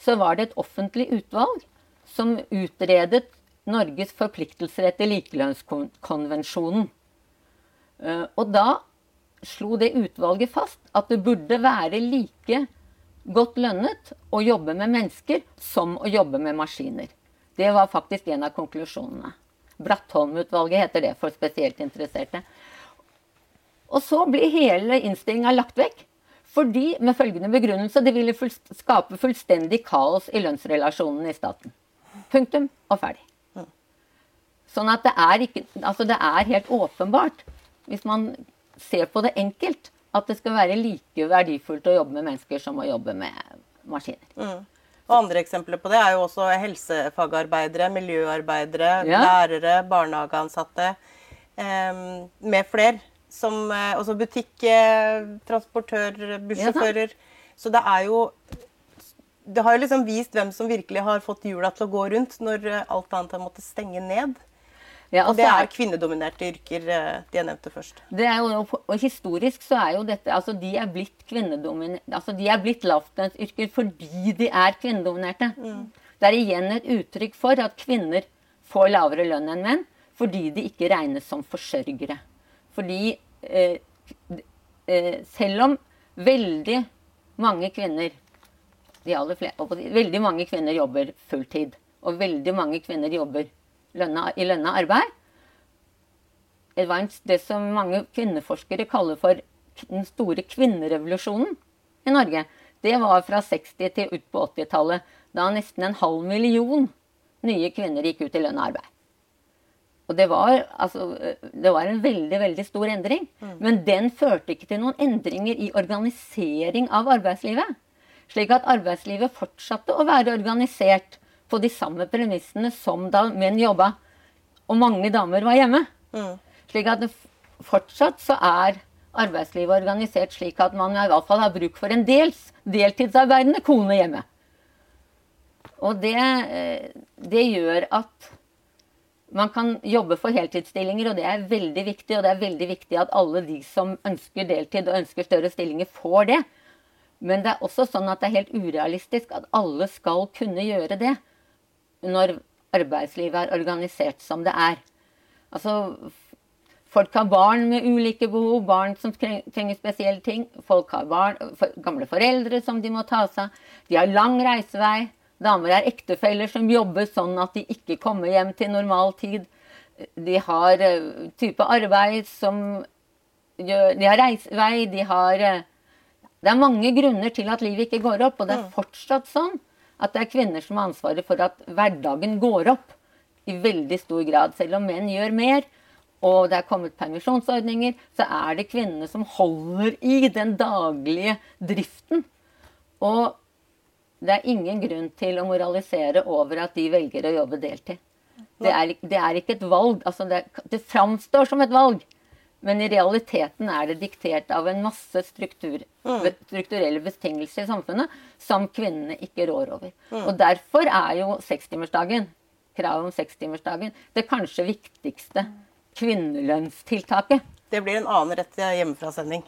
så var det et offentlig utvalg som utredet Norges forpliktelser etter likelønnskonvensjonen. Eh, og da slo det utvalget fast at det burde være like godt lønnet å jobbe med mennesker som å jobbe med maskiner. Det var faktisk en av konklusjonene. Brattholm-utvalget heter det for spesielt interesserte. Og så blir hele innstillinga lagt vekk. Fordi, med følgende begrunnelse, det ville skape fullstendig kaos i lønnsrelasjonene i staten. Punktum og ferdig. Sånn at det er, ikke, altså det er helt åpenbart, hvis man ser på det enkelt, at det skal være like verdifullt å jobbe med mennesker som å jobbe med maskiner. Mm. Og Andre eksempler på det er jo også helsefagarbeidere, miljøarbeidere, ja. lærere, barnehageansatte eh, med flere. Som eh, også butikk, eh, transportør, bussjåfører. Ja, så det er jo det har jo liksom vist hvem som virkelig har fått hjula til å gå rundt når eh, alt annet har måttet stenge ned. Ja, altså, og det er kvinnedominerte yrker eh, de jeg nevnte først. Det er jo, og Historisk så er jo dette altså De er blitt altså de er blitt lavtlønnsyrker fordi de er kvinnedominerte. Mm. Det er igjen et uttrykk for at kvinner får lavere lønn enn menn fordi de ikke regnes som forsørgere. Fordi eh, eh, selv om veldig mange kvinner de aller flere, veldig mange kvinner jobber fulltid. Og veldig mange kvinner jobber lønna, i lønna arbeid. Det var det som mange kvinneforskere kaller for den store kvinnerevolusjonen i Norge. det var fra 60 til ut på 80-tallet, da nesten en halv million nye kvinner gikk ut i lønn og arbeid. Og det var, altså, det var en veldig veldig stor endring. Men den førte ikke til noen endringer i organisering av arbeidslivet. Slik at arbeidslivet fortsatte å være organisert på de samme premissene som da menn jobba og mange damer var hjemme. Slik at fortsatt så er arbeidslivet organisert slik at man i hvert fall har bruk for en dels deltidsarbeidende kone hjemme. Og det, eh, det gjør at man kan jobbe for heltidsstillinger, og det er veldig viktig. Og det er veldig viktig at alle de som ønsker deltid og ønsker større stillinger, får det. Men det er også sånn at det er helt urealistisk at alle skal kunne gjøre det når arbeidslivet er organisert som det er. Altså, folk har barn med ulike behov, barn som trenger spesielle ting. Folk har barn, for, gamle foreldre som de må ta seg av. De har lang reisevei. Damer er ektefeller som jobber sånn at de ikke kommer hjem til normal tid. De har uh, type arbeid som gjør De har reisevei, de har eh, Det er mange grunner til at livet ikke går opp, og det er fortsatt sånn at det er kvinner som har ansvaret for at hverdagen går opp i veldig stor grad. Selv om menn gjør mer, og det er kommet permisjonsordninger, så er det kvinnene som holder i den daglige driften. Og det er ingen grunn til å moralisere over at de velger å jobbe deltid. Det er, det er ikke et valg. Altså det, det framstår som et valg, men i realiteten er det diktert av en masse struktur, strukturelle betingelser i samfunnet som kvinnene ikke rår over. Og derfor er jo sekstimersdagen, kravet om sekstimersdagen, det kanskje viktigste kvinnelønnstiltaket. Det blir en annen rett hjemmefra-sending.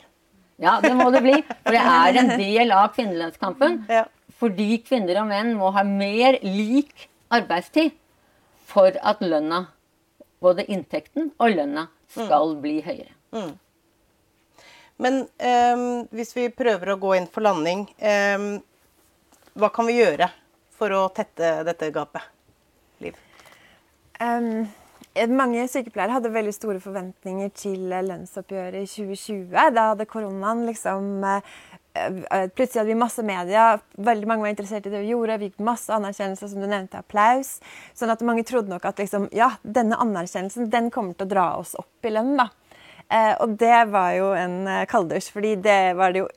Ja, det må det bli. For det er en del av kvinnelønnskampen. Ja. Fordi kvinner og menn må ha mer lik arbeidstid for at lønna, både inntekten og lønna, skal bli høyere. Men ehm, hvis vi prøver å gå inn for landing, ehm, hva kan vi gjøre for å tette dette gapet? Liv? Um, mange sykepleiere hadde veldig store forventninger til eh, lønnsoppgjøret i 2020. Da hadde koronaen liksom eh, eh, Plutselig hadde vi masse media. Veldig mange var interessert i det vi gjorde. Vi fikk masse anerkjennelse, som du nevnte, applaus. Sånn at mange trodde nok at liksom, ja, denne anerkjennelsen den kommer til å dra oss opp i lønn. da. Eh, og det var jo en eh, kalddusj, fordi det var det jo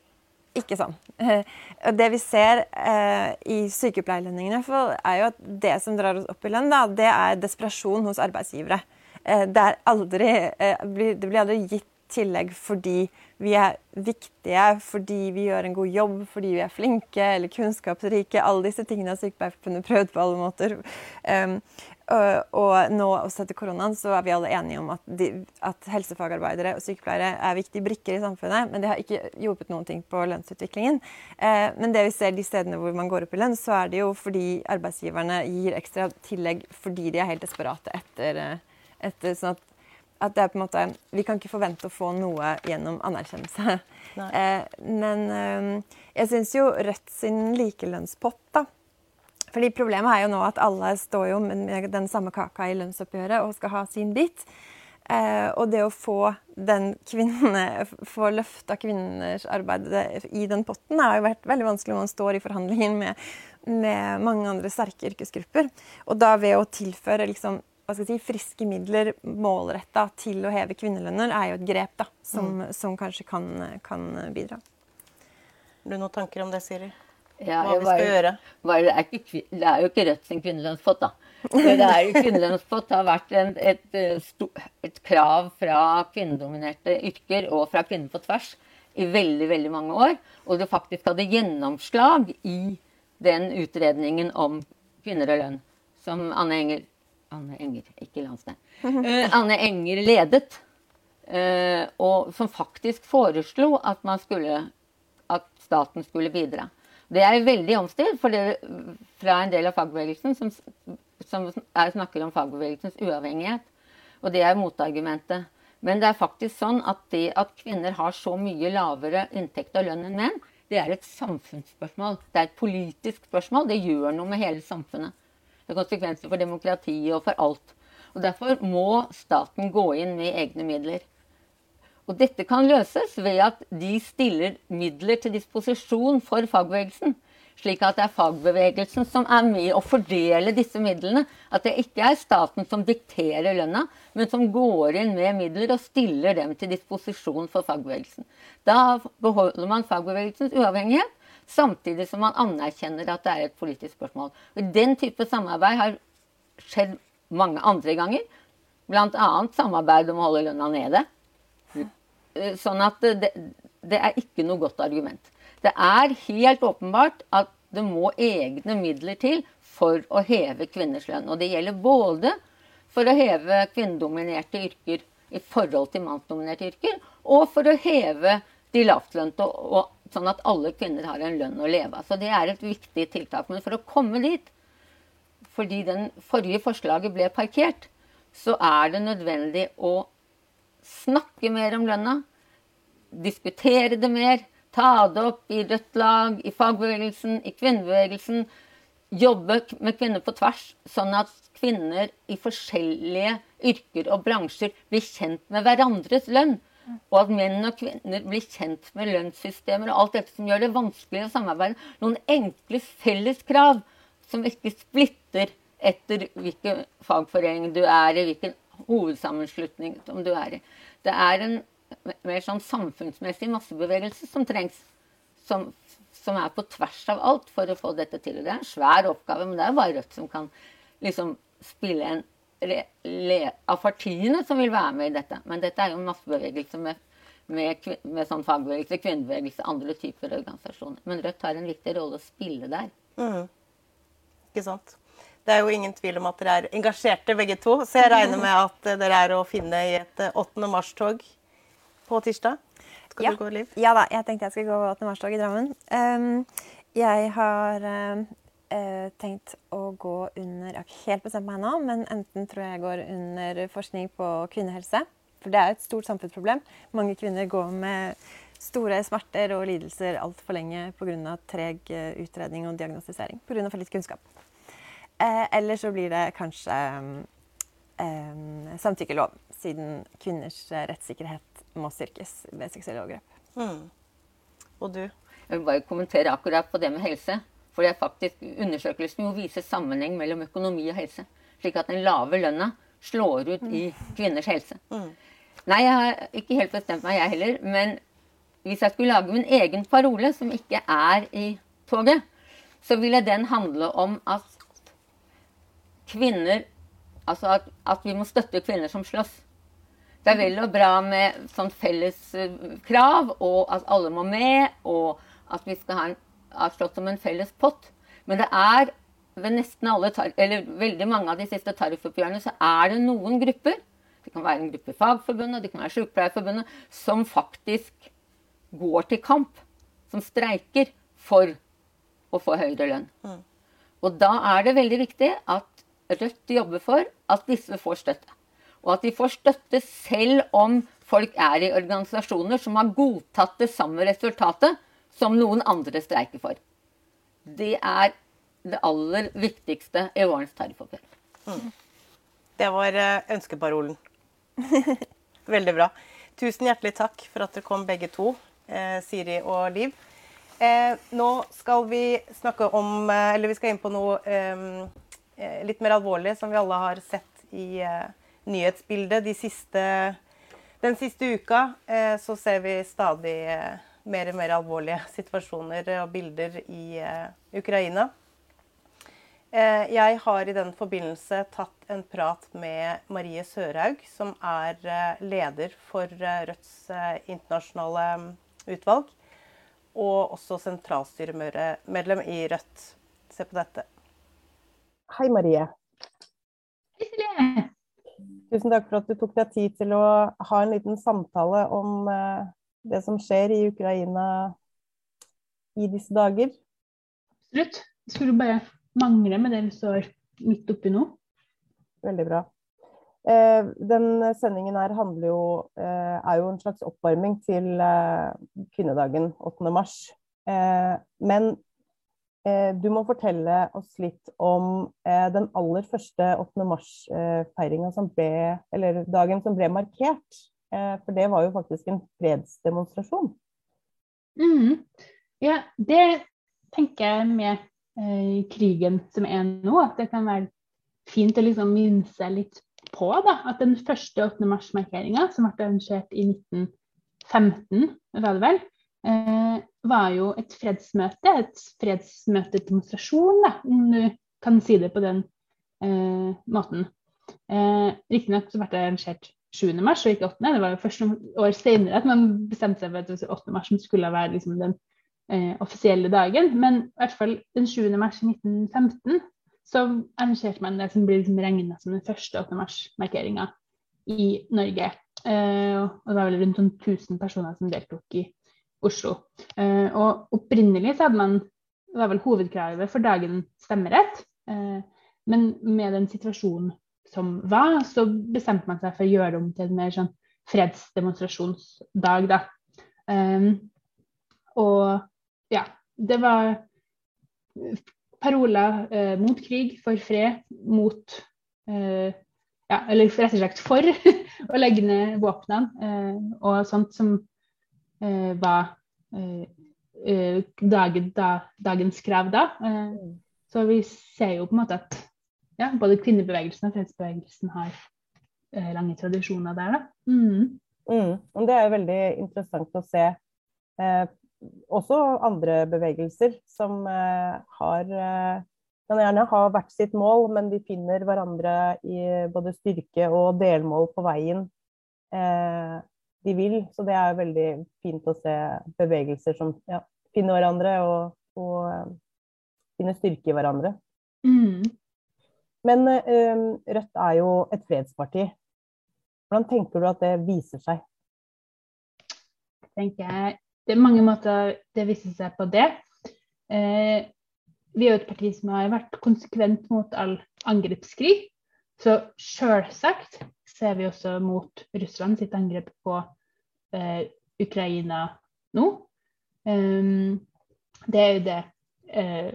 ikke sånn. Eh, og det vi ser eh, i sykepleierlønningene, er jo at det som drar oss opp i lønn, da, det er desperasjon hos arbeidsgivere. Eh, det, aldri, eh, det blir aldri gitt tillegg fordi vi er viktige, fordi vi gjør en god jobb, fordi vi er flinke eller kunnskapsrike. Alle disse tingene har Sykepleierforbundet prøvd på alle måter. Um, og, og nå også etter koronaen så er vi alle enige om at, de, at helsefagarbeidere og sykepleiere er viktige brikker i samfunnet, men det har ikke hjulpet noen ting på lønnsutviklingen. Eh, men det vi ser de stedene hvor man går opp i lønn, så er det jo fordi arbeidsgiverne gir ekstra tillegg fordi de er helt desperate etter, eh, etter sånn at at det er på en måte, Vi kan ikke forvente å få noe gjennom anerkjennelse. Eh, men eh, jeg syns jo Rødt sin likelønnspott da, fordi Problemet er jo nå at alle står jo med den samme kaka i lønnsoppgjøret og skal ha sin bit. Eh, og det å få, den kvinne, få løfta kvinners arbeid i den potten har jo vært veldig vanskelig når man står i forhandlinger med, med mange andre sterke yrkesgrupper. Og da ved å tilføre liksom, si, friske midler målretta til å heve kvinnelønner, er jo et grep da, som, som kanskje kan, kan bidra. Har du noen tanker om det, Siri? Ja, Hva vi skal bare- gjøre? Var, det, er ikke, det er jo ikke Rødt sin kvinnelønnspott, da. Det er jo Kvinnelønnspott har vært en, et, eh, et krav fra kvinnedominerte yrker og fra Kvinner på tvers i veldig veldig mange år. Og det faktisk hadde gjennomslag i den utredningen om kvinner og lønn som Anne Enger Anne Enger, ikke Landsnes. Uh, Anne Enger ledet. Uh, og som faktisk foreslo at skulle at staten skulle bidra. Det er veldig omstridt fra en del av fagbevegelsen som, som er, snakker om fagbevegelsens uavhengighet. Og det er motargumentet. Men det er faktisk sånn at det at kvinner har så mye lavere inntekt og lønn enn menn, det er et samfunnsspørsmål. Det er et politisk spørsmål. Det gjør noe med hele samfunnet. Det har konsekvenser for demokratiet og for alt. Og Derfor må staten gå inn med egne midler. Og dette kan løses ved at de stiller midler til disposisjon for fagbevegelsen. Slik at det er fagbevegelsen som er med å fordele disse midlene. At det ikke er staten som dikterer lønna, men som går inn med midler og stiller dem til disposisjon for fagbevegelsen. Da beholder man fagbevegelsens uavhengighet, samtidig som man anerkjenner at det er et politisk spørsmål. Og den type samarbeid har skjedd mange andre ganger. Bl.a. samarbeid om å holde lønna nede. Sånn at det, det er ikke noe godt argument. Det er helt åpenbart at det må egne midler til for å heve kvinners lønn. Og det gjelder både for å heve kvinnedominerte yrker i forhold til mannsdominerte yrker, og for å heve de lavtlønte, sånn at alle kvinner har en lønn å leve av. Så det er et viktig tiltak. Men for å komme dit, fordi den forrige forslaget ble parkert, så er det nødvendig å snakke mer om lønna, diskutere det mer, Ta det opp i Rødt Lag, i fagbevegelsen, i kvinnebevegelsen. Jobbe med kvinner på tvers, sånn at kvinner i forskjellige yrker og bransjer blir kjent med hverandres lønn. Og at menn og kvinner blir kjent med lønnssystemer og alt dette som gjør det vanskelig å samarbeide. Noen enkle felles krav som ikke splitter etter hvilken fagforening du er i, hvilken hovedsammenslutning som du er i. Det er en mer sånn samfunnsmessig massebevegelse som trengs. Som, som, er på tvers av alt for å få dette til. Det er en svær oppgave, men det er bare Rødt som kan liksom spille en av partiene som vil være med i dette. Men dette er jo en massebevegelse med, med, med sånn fagbevegelse, kvinnebevegelse, andre typer organisasjoner. Men Rødt har en viktig rolle å spille der. Mm. Ikke sant. Det er jo ingen tvil om at dere er engasjerte begge to, så jeg regner med at dere er å finne i et 8. mars-tog på tirsdag. Skal ja. du gå, Liv? Ja da, jeg tenkte jeg skulle gå 8. mars-tog i Drammen. Um, jeg har uh, tenkt å gå under Jeg har ikke helt bestemt meg ennå, men enten tror jeg går under forskning på kvinnehelse. For det er et stort samfunnsproblem. Mange kvinner går med store smerter og lidelser altfor lenge pga. treg eh, utredning og diagnostisering. Pga. for litt kunnskap. Eh, eller så blir det kanskje eh, samtykkelov, siden kvinners rettssikkerhet må styrkes ved seksuelle overgrep. Mm. Og du? Jeg vil bare kommentere akkurat på det med helse. For det er faktisk Undersøkelsen jo viser sammenheng mellom økonomi og helse. Slik at den lave lønna slår ut i kvinners helse. Mm. Nei, jeg har ikke helt bestemt meg, jeg heller. Men hvis jeg skulle lage min egen parole, som ikke er i toget, så ville den handle om at kvinner Altså at, at vi må støtte kvinner som slåss. Det er vel og bra med sånn felles eh, krav, og at alle må med, og at vi skal ha, en, ha slått som en felles pott. Men det er ved nesten alle, eller veldig mange av de siste tariffoppgjørene så er det noen grupper, det kan være en gruppe i Fagforbundet, det kan være Sykepleierforbundet, som faktisk går til kamp. Som streiker for å få høyere lønn. Mm. Og da er det veldig viktig at Rødt jobber for at disse får støtte og at de får støtte selv om folk er i organisasjoner som har godtatt det samme resultatet som noen andre streiker for. Det er det aller viktigste i vårens tariffoppgjør. Mm. Det var eh, ønskeparolen. Veldig bra. Tusen hjertelig takk for at dere kom begge to, eh, Siri og Liv. Eh, nå skal vi snakke om Eller vi skal inn på noe litt mer alvorlig som vi alle har sett i nyhetsbildet de siste, den siste uka, så ser vi stadig mer og mer alvorlige situasjoner og bilder i eh, Ukraina. Jeg har i den forbindelse tatt en prat med Marie Sørhaug, som er leder for Rødts internasjonale utvalg. Og også sentralstyremedlem i Rødt. Se på dette. Hei, Marie. Hei, Silje. Tusen takk for at du tok deg tid til å ha en liten samtale om eh, det som skjer i Ukraina i disse dager. Absolutt. Det skulle bare mangle med det vi står midt oppi nå. Veldig bra. Eh, den sendingen her handler jo, eh, er jo en slags oppvarming til kvinnedagen 8. mars. Men Eh, du må fortelle oss litt om eh, den aller første 8. mars-feiringa som ble Eller dagen som ble markert Eh, for det var jo faktisk en fredsdemonstrasjon. Mm. Ja, det tenker jeg med eh, krigen som er nå, at det kan være fint å liksom minne seg litt på da, at den første 8. mars-markeringa, som ble arrangert i 1915, var det vel, eh, var jo et fredsmøte, et fredsmøtedemonstrasjon, da, om du kan si det på den eh, måten. Eh, Riktignok ble det arrangert 7. mars og ikke 8. Det var jo først år senere at man bestemte seg for at 8. mars skulle være liksom den eh, offisielle dagen. Men i hvert fall den 7. mars 1915 så arrangerte man det som blir liksom regna som den første 8. mars-markeringa i Norge. Eh, og det var vel rundt 1000 sånn personer som deltok i Oslo. Eh, og opprinnelig så hadde man det var vel hovedkravet for dagen stemmerett. Eh, men med den situasjonen som var, så bestemte man seg for å gjøre det om til en mer sånn fredsdemonstrasjonsdag, da. Um, og ja, det var paroler uh, mot krig, for fred, mot uh, ja, eller rett og slett for å legge ned våpnene uh, og sånt som var dagen, da, dagens krav da. så vi ser jo på en måte at ja, både kvinnebevegelsen og fredsbevegelsen har eh, lange tradisjoner der, da. Mm. Mm. Det er veldig interessant å se eh, også andre bevegelser som eh, har eh, kan gjerne ha hvert sitt mål, men de finner hverandre i både styrke og delmål på veien eh, de vil. Så det er veldig fint å se bevegelser som ja, finner hverandre og, og uh, finner styrke i hverandre. Mm. Men uh, Rødt er jo et fredsparti. Hvordan tenker du at det viser seg? tenker jeg Det er mange måter det viser seg på det. Eh, vi er jo et parti som har vært konsekvent mot all angrepskrig. Så selvsagt ser vi også mot Russland sitt angrep på eh, Ukraina nå. Um, det er jo det eh,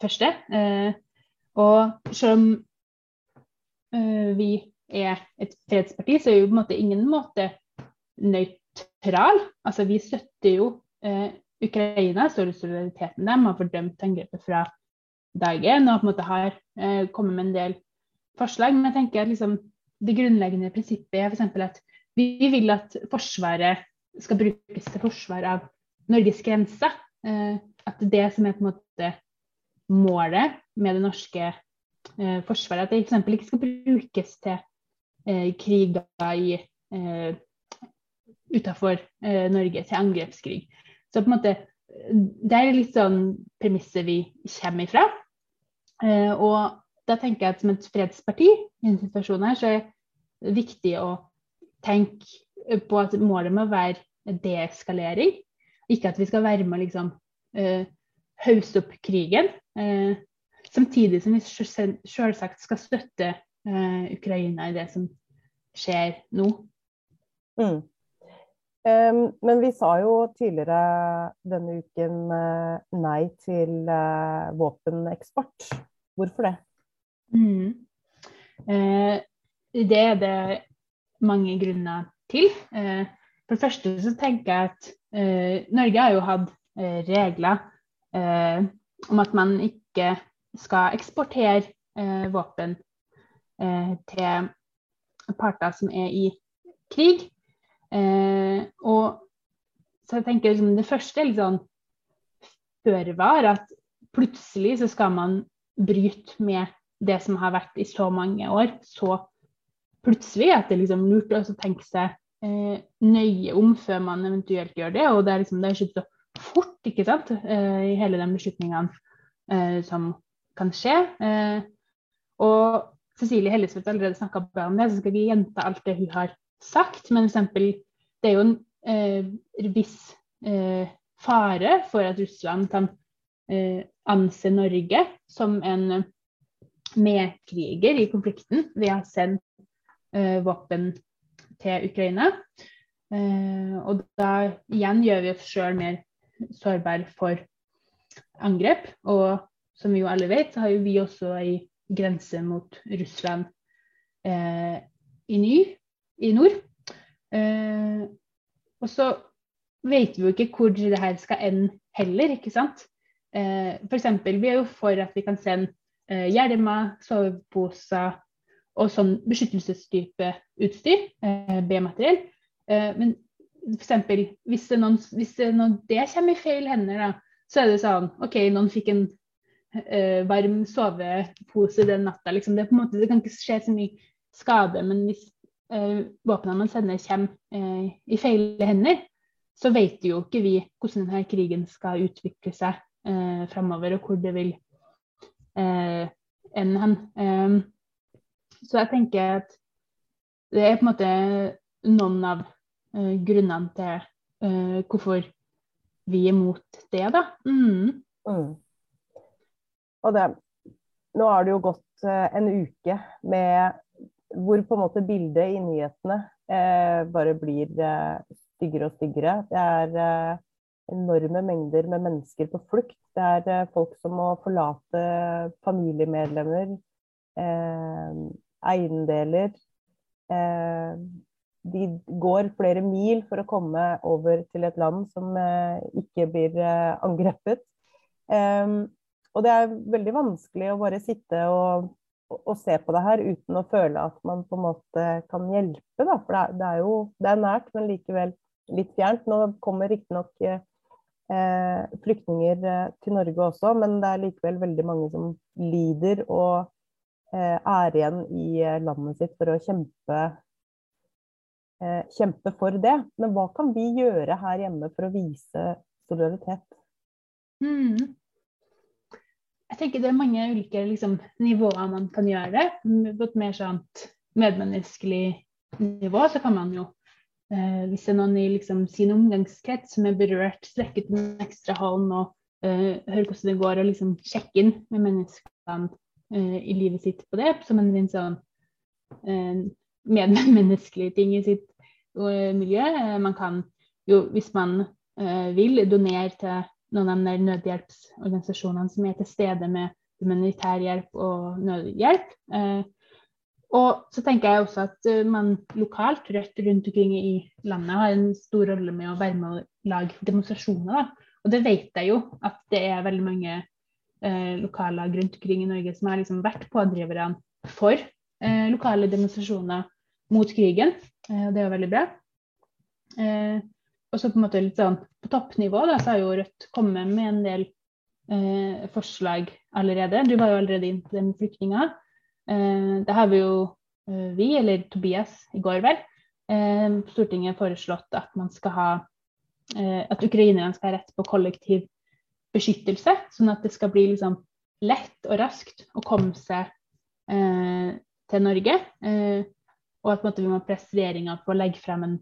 første. Eh, og selv om uh, vi er et fredsparti, så er vi på en måte ingen måte nøytral. Altså, vi støtter jo uh, Ukraina, står i solidariteten med dem, har fordømt angrepet fra dag én og på en måte har uh, kommet med en del forslag. Men jeg tenker at liksom, det grunnleggende prinsippet er f.eks. at vi vil at Forsvaret skal brukes til forsvar av Norges grenser. at det som er på en måte målet med det norske eh, forsvaret. At det f.eks. ikke skal brukes til eh, kriger i eh, utenfor eh, Norge, til angrepskrig. Så på en måte, Det er litt sånn premisset vi kommer ifra. Eh, og da tenker jeg at som et fredsparti i en situasjon her, så er det viktig å tenke på at målet må være deeskalering. Ikke at vi skal være med å liksom, uh, hausse opp krigen. Eh, samtidig som vi selvsagt skal støtte eh, Ukraina i det som skjer nå. Mm. Um, men vi sa jo tidligere denne uken uh, nei til uh, våpeneksport. Hvorfor det? Mm. Eh, det er det mange grunner til. for det første så tenker jeg at Norge har jo hatt regler om at man ikke skal eksportere eh, våpen eh, til parter som er i krig. Eh, og så jeg tenker liksom, Det første er litt sånn føre var, at plutselig så skal man bryte med det som har vært i så mange år. Så plutselig at det er liksom lurt å tenke seg eh, nøye om før man eventuelt gjør det. Og det er liksom, det er ikke så fort ikke sant, eh, i hele de beslutningene eh, som kan skje. Eh, og Cecilie Hellesvedt har allerede snakka om det, så skal ikke gjenta alt det hun har sagt. Men eksempel, det er jo en viss fare for at Russland kan anse Norge som en medkriger i konflikten ved å sendt våpen til Ukraina. og da igjen gjør vi oss sjøl mer sårbare for angrep. Og som vi jo alle vet, så har jo vi også ei grense mot Russland eh, i, ny, i, nord. Eh, og så vet vi jo ikke hvor det her skal ende heller, ikke sant. Eh, F.eks. vi er jo for at vi kan sende eh, hjelmer, soveposer og sånn beskyttelsestype utstyr, eh, B-materiell. Eh, men f.eks. Hvis, hvis det, noen, det kommer i feil hender, da, så er det sånn OK, noen fikk en uh, varm sovepose den natta. Liksom. Det, måte, det, kan ikke skje så mye skade, men hvis uh, våpnene man sender, kommer uh, i feil hender, så vet jo ikke vi hvordan denne krigen skal utvikle seg eh, fremover, og hvor det vil eh, ende hen. Um, så jeg tenker at det er på en måte noen av grunnene til uh, hvorfor vi er mot det, da. Mm. Mm. Og det, nå har det jo gått uh, en uke med hvor på en måte bildet i nyhetene bare blir styggere og styggere. Det er enorme mengder med mennesker på flukt. Det er folk som må forlate familiemedlemmer. Eh, eiendeler. Eh, de går flere mil for å komme over til et land som eh, ikke blir eh, angrepet. og det er veldig vanskelig å bare sitte og, og, se på det her uten å føle at man på en måte kan hjelpe. Da. For det er, jo det er nært, men likevel litt fjernt. Nå kommer riktignok eh, flyktninger til Norge også, men det er likevel veldig mange som lider. og Eh, er igjen i eh, landet sitt for å kjempe, eh, kjempe for det. Men hva kan vi gjøre her hjemme for å vise solidaritet? Mm. Jeg tenker det er mange ulike liksom, nivåer man kan gjøre det. På et mer sånt medmenneskelig nivå så kan man jo eh, Hvis det er noen i liksom, sin omgangskrets som er berørt, strekke ut en ekstra hånd og eh, høre hvordan det går, og liksom sjekke inn med menneskene eh, i livet sitt på det, som en sånn uh, medmenneskelig ting i sitt uh, miljø. man kan jo, hvis man vil, donere til noen av de nødhjelpsorganisasjonene som er til stede med humanitær hjelp og nødhjelp. Og så tenker jeg også at man lokalt, rødt rundt omkring i landet, har en stor rolle med å være med å lage demonstrasjoner. Da. Og det vet jeg jo at det er veldig mange eh, lokallag rundt omkring i Norge som har liksom vært pådriverne for eh, lokale demonstrasjoner mot krigen. Eh, det er jo veldig bra. Eh, og så på en måte litt sånn på toppnivå da, så har jo Rødt kommet med en del eh, forslag allerede. Du var jo allerede inne på det med flyktninger. Eh, det har vi jo vi, eller Tobias i går vel, Stortinget foreslått at man skal ha at ukrainerne skal ha rett på kollektiv beskyttelse, sånn at det skal bli liksom lett og raskt å komme seg eh, til Norge. Eh, og at måte, vi må presse regjeringa på å legge frem en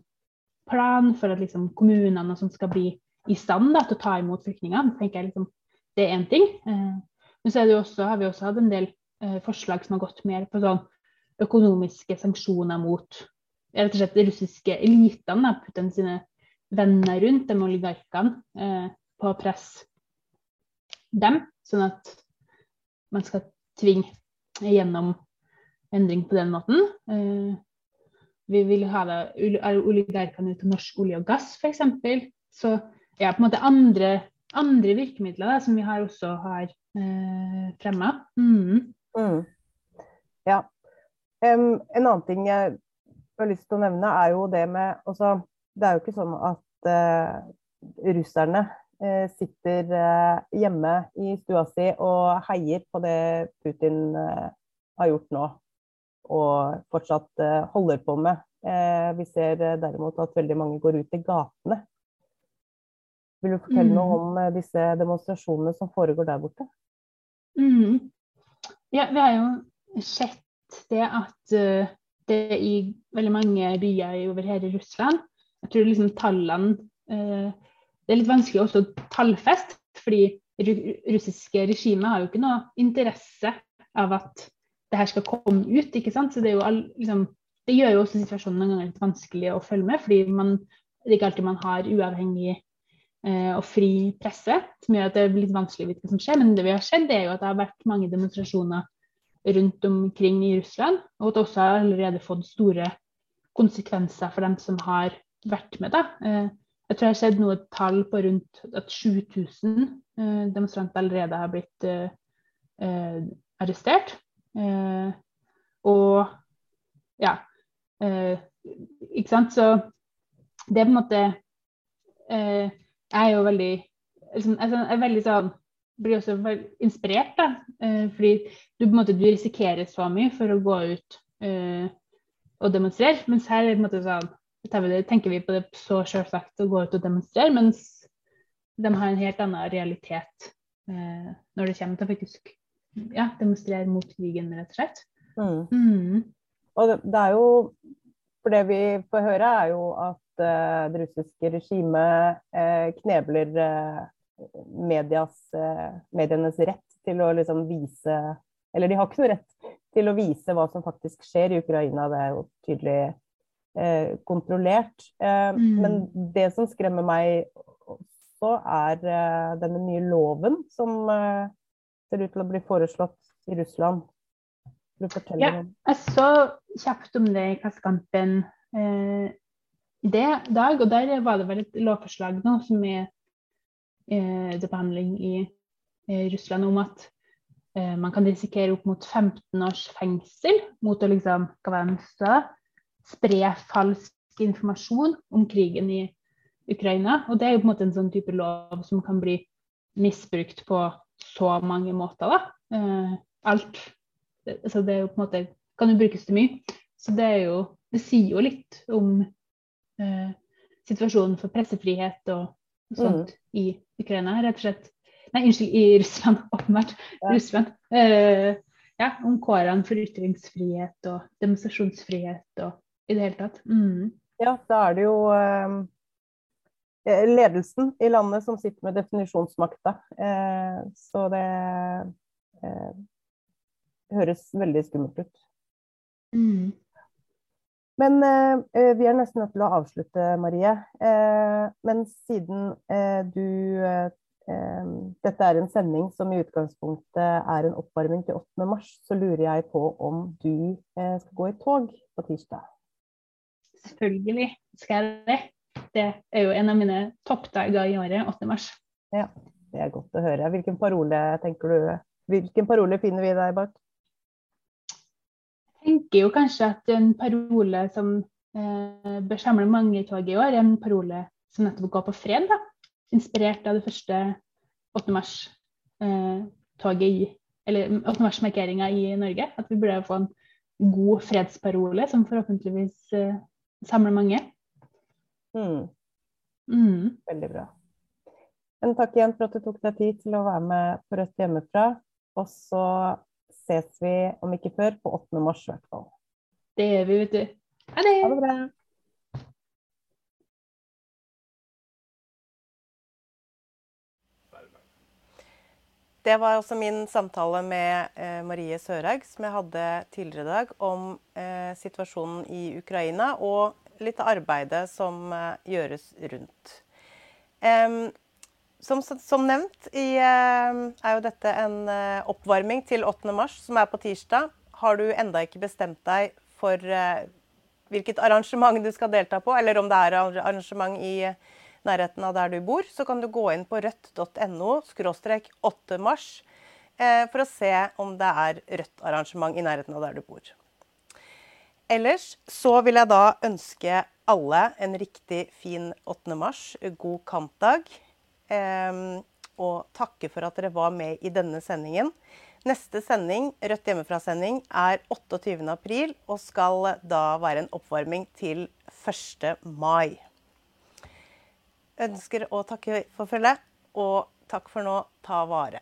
plan for at liksom, kommunene skal bli i stand da, til å ta imot flyktningene. tenker jeg liksom, Det er én ting. Eh, men så også, har vi også hatt en del eh, forslag som har gått mer på sånn økonomiske sanksjoner mot rett og slett de russiske elitene. Putin sine venner rundt, de oligarkene, eh, på å presse dem, sånn at man skal tvinge gjennom endring på den måten. Eh, vi vil ha det oligarkene ut av norsk olje og gass, f.eks. Så ja, på en måte andre, andre virkemidler da, som vi har også har eh, fremma. Mm. Mm. Ja. Um, en annen ting jeg har lyst til å nevne, er jo det med altså, Det er jo ikke sånn at uh, russerne uh, sitter uh, hjemme i stua si og heier på det Putin har gjort nå, og fortsatt holder på med. Vi ser derimot at veldig mange går ut i gatene. Vil du fortelle mm. noe om disse demonstrasjonene som foregår der borte? Mm. Ja, vi har jo sett det at det er i veldig mange byer over hele Russland Jeg tror liksom tallene det er litt vanskelig også å tallfeste, fordi russiske regimet har jo ikke noe interesse av at det her skal komme ut. ikke sant? Så Det, all, liksom, det gjør jo også situasjonen noen ganger litt vanskelig å følge med, fordi man, det er ikke alltid man har uavhengig eh, og fri presse, som gjør at det er litt vanskelig å vite hva som skjer. Men det vi har sett, er jo at det har vært mange demonstrasjoner rundt omkring i Russland, og at det også har allerede fått store konsekvenser for dem som har vært med. da. Eh, jeg tror jeg har sett noe tall på rundt at 7000 eh, demonstranter allerede har blitt eh, eh arrestert. Eh, og ja. Eh, ikke sant. Så det er på en måte Jeg er jo veldig liksom, jeg er veldig sånn blir også inspirert, da. fordi du måte du risikerer så mye for å gå ut og demonstrere. Mens her er måte sånn tenker vi på det så selvsagt å gå ut og demonstrere, mens de har en helt annen realitet eh, når det kommer til faktisk ja, demonstrere mot krigen, rett og slett. Mm. Mm. Og det, det, er jo For det vi får høre, er jo at uh, det russiske regimet uh, knebler uh, medias, medienes rett til å liksom vise Eller de har ikke noe rett til å vise hva som faktisk skjer i Ukraina. Det er jo tydelig kontrollert. Mm. Men det som skremmer meg også, er denne nye loven som ser ut til å bli foreslått i Russland. Ja, jeg så kjapt om det i Klassekampen eh, i det dag, og der var det vel et lovforslag nå som er eh, til behandling i Russland om at man kan risikere opp mot 15 års fengsel mot å liksom, det spre falsk informasjon om krigen i Ukraina. Og det er jo på en måte en sånn type lov som kan bli misbrukt på så mange måter. da. Uh, alt. Så det er jo på en måte kan jo brukes til mye. Så det er jo Det sier jo litt om uh, situasjonen for pressefrihet og, sånt mm. i Ukraina, rett og slett. Nei, unnskyld, i Russland, åpenbart. Ja. Russland. Uh, ja, om kårene for ytringsfrihet og demonstrasjonsfrihet og i det hele tatt. Mm. Ja, da er det jo eh, eh, ledelsen i landet som sitter med definisjonsmakta. Eh, så det eh, høres veldig skummelt ut. Mm. Men eh, eh, vi er nesten nødt til å avslutte, Marie. men siden du dette er en sending som i utgangspunktet er en oppvarming til 8. mars, så lurer jeg på om du skal gå i tog på tirsdag? Selvfølgelig skal jeg det. Det er jo en av mine toppdager i året, 8. mars. Ja, det er godt å høre. Hvilken parole tenker du Hvilken parole finner vi deg bak? Jeg tenker jo kanskje at en parole som eh, bør samle mange i toget i år, er en parole som nettopp går på fred. da. Inspirert av det første 8. mars-toget eh, i eller 8. mars-markeringa i Norge. At vi burde få en god fredsparole som forhåpentligvis eh, samler mange. Mm. Mm. Veldig bra. Men takk igjen for at du tok deg tid til å være med på Rødt hjemmefra. Og så ses vi, om ikke før, på 8. mars i hvert fall. Det gjør vi, vet du. Ha det. Ha det bra. Det var også min samtale med eh, Marie Sørhaug, som jeg hadde tidligere i dag, om eh, situasjonen i Ukraina og litt av arbeidet som eh, gjøres rundt. Som, som, nevnt i, er jo dette en eh, oppvarming til 8. mars, som er på tirsdag. Har du enda ikke bestemt deg for eh, hvilket arrangement du skal delta på, eller om det er arrangement i nærheten av der du bor, så kan du gå inn på rødt.no 8 mars eh, for å se om det er rødt arrangement i nærheten av der du bor. Ellers så vil jeg da ønske alle en riktig fin 8. mars, god kampdag. Eh, og takke for at dere var med i denne sendingen. Neste sending, Rødt hjemmefra-sending, er 28. april og skal da være en oppvarming til 1. mai ønsker å takke for følget, og takk for nå. Ta vare.